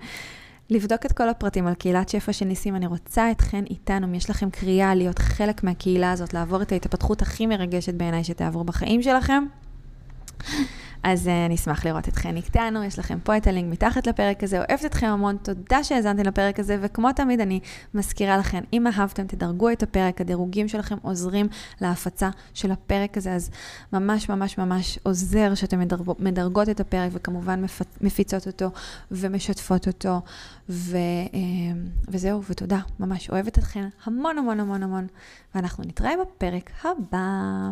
לבדוק את כל הפרטים על קהילת שפע של ניסים. אני רוצה אתכן איתנו, אם יש לכם קריאה להיות חלק מהקהילה הזאת, לעבור את ההתפתחות הכי מרגשת בעיניי שתעברו בחיים שלכם. אז uh, אני אשמח לראות אתכן איתנו, יש לכם פה את הלינק מתחת לפרק הזה, אוהבת אתכם המון, תודה שהאזנתם לפרק הזה, וכמו תמיד אני מזכירה לכם, אם אהבתם, תדרגו את הפרק, הדירוגים שלכם עוזרים להפצה של הפרק הזה, אז ממש ממש ממש עוזר שאתם מדרג, מדרגות את הפרק, וכמובן מפיצות אותו ומשתפות אותו, ו, uh, וזהו, ותודה, ממש אוהבת אתכם המון המון המון המון, ואנחנו נתראה בפרק הבא.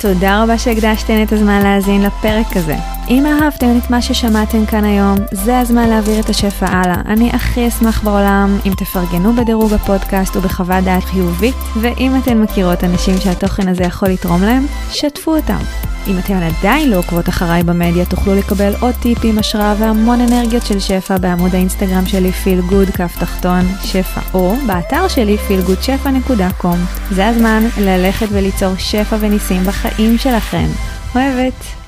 תודה רבה שהקדשתן את הזמן להאזין לפרק הזה. אם אהבתם את מה ששמעתם כאן היום, זה הזמן להעביר את השפע הלאה. אני הכי אשמח בעולם אם תפרגנו בדירוג הפודקאסט ובחוות דעת חיובית, ואם אתן מכירות אנשים שהתוכן הזה יכול לתרום להם, שתפו אותם. אם אתן עדיין לא עוקבות אחריי במדיה, תוכלו לקבל עוד טיפים, השראה והמון אנרגיות של שפע בעמוד האינסטגרם שלי פיל גוד כף תחתון שפע, או באתר שלי feelgoodשפע.com. זה הזמן ללכת וליצור שפע וניסים בחיים שלכם. אוהבת.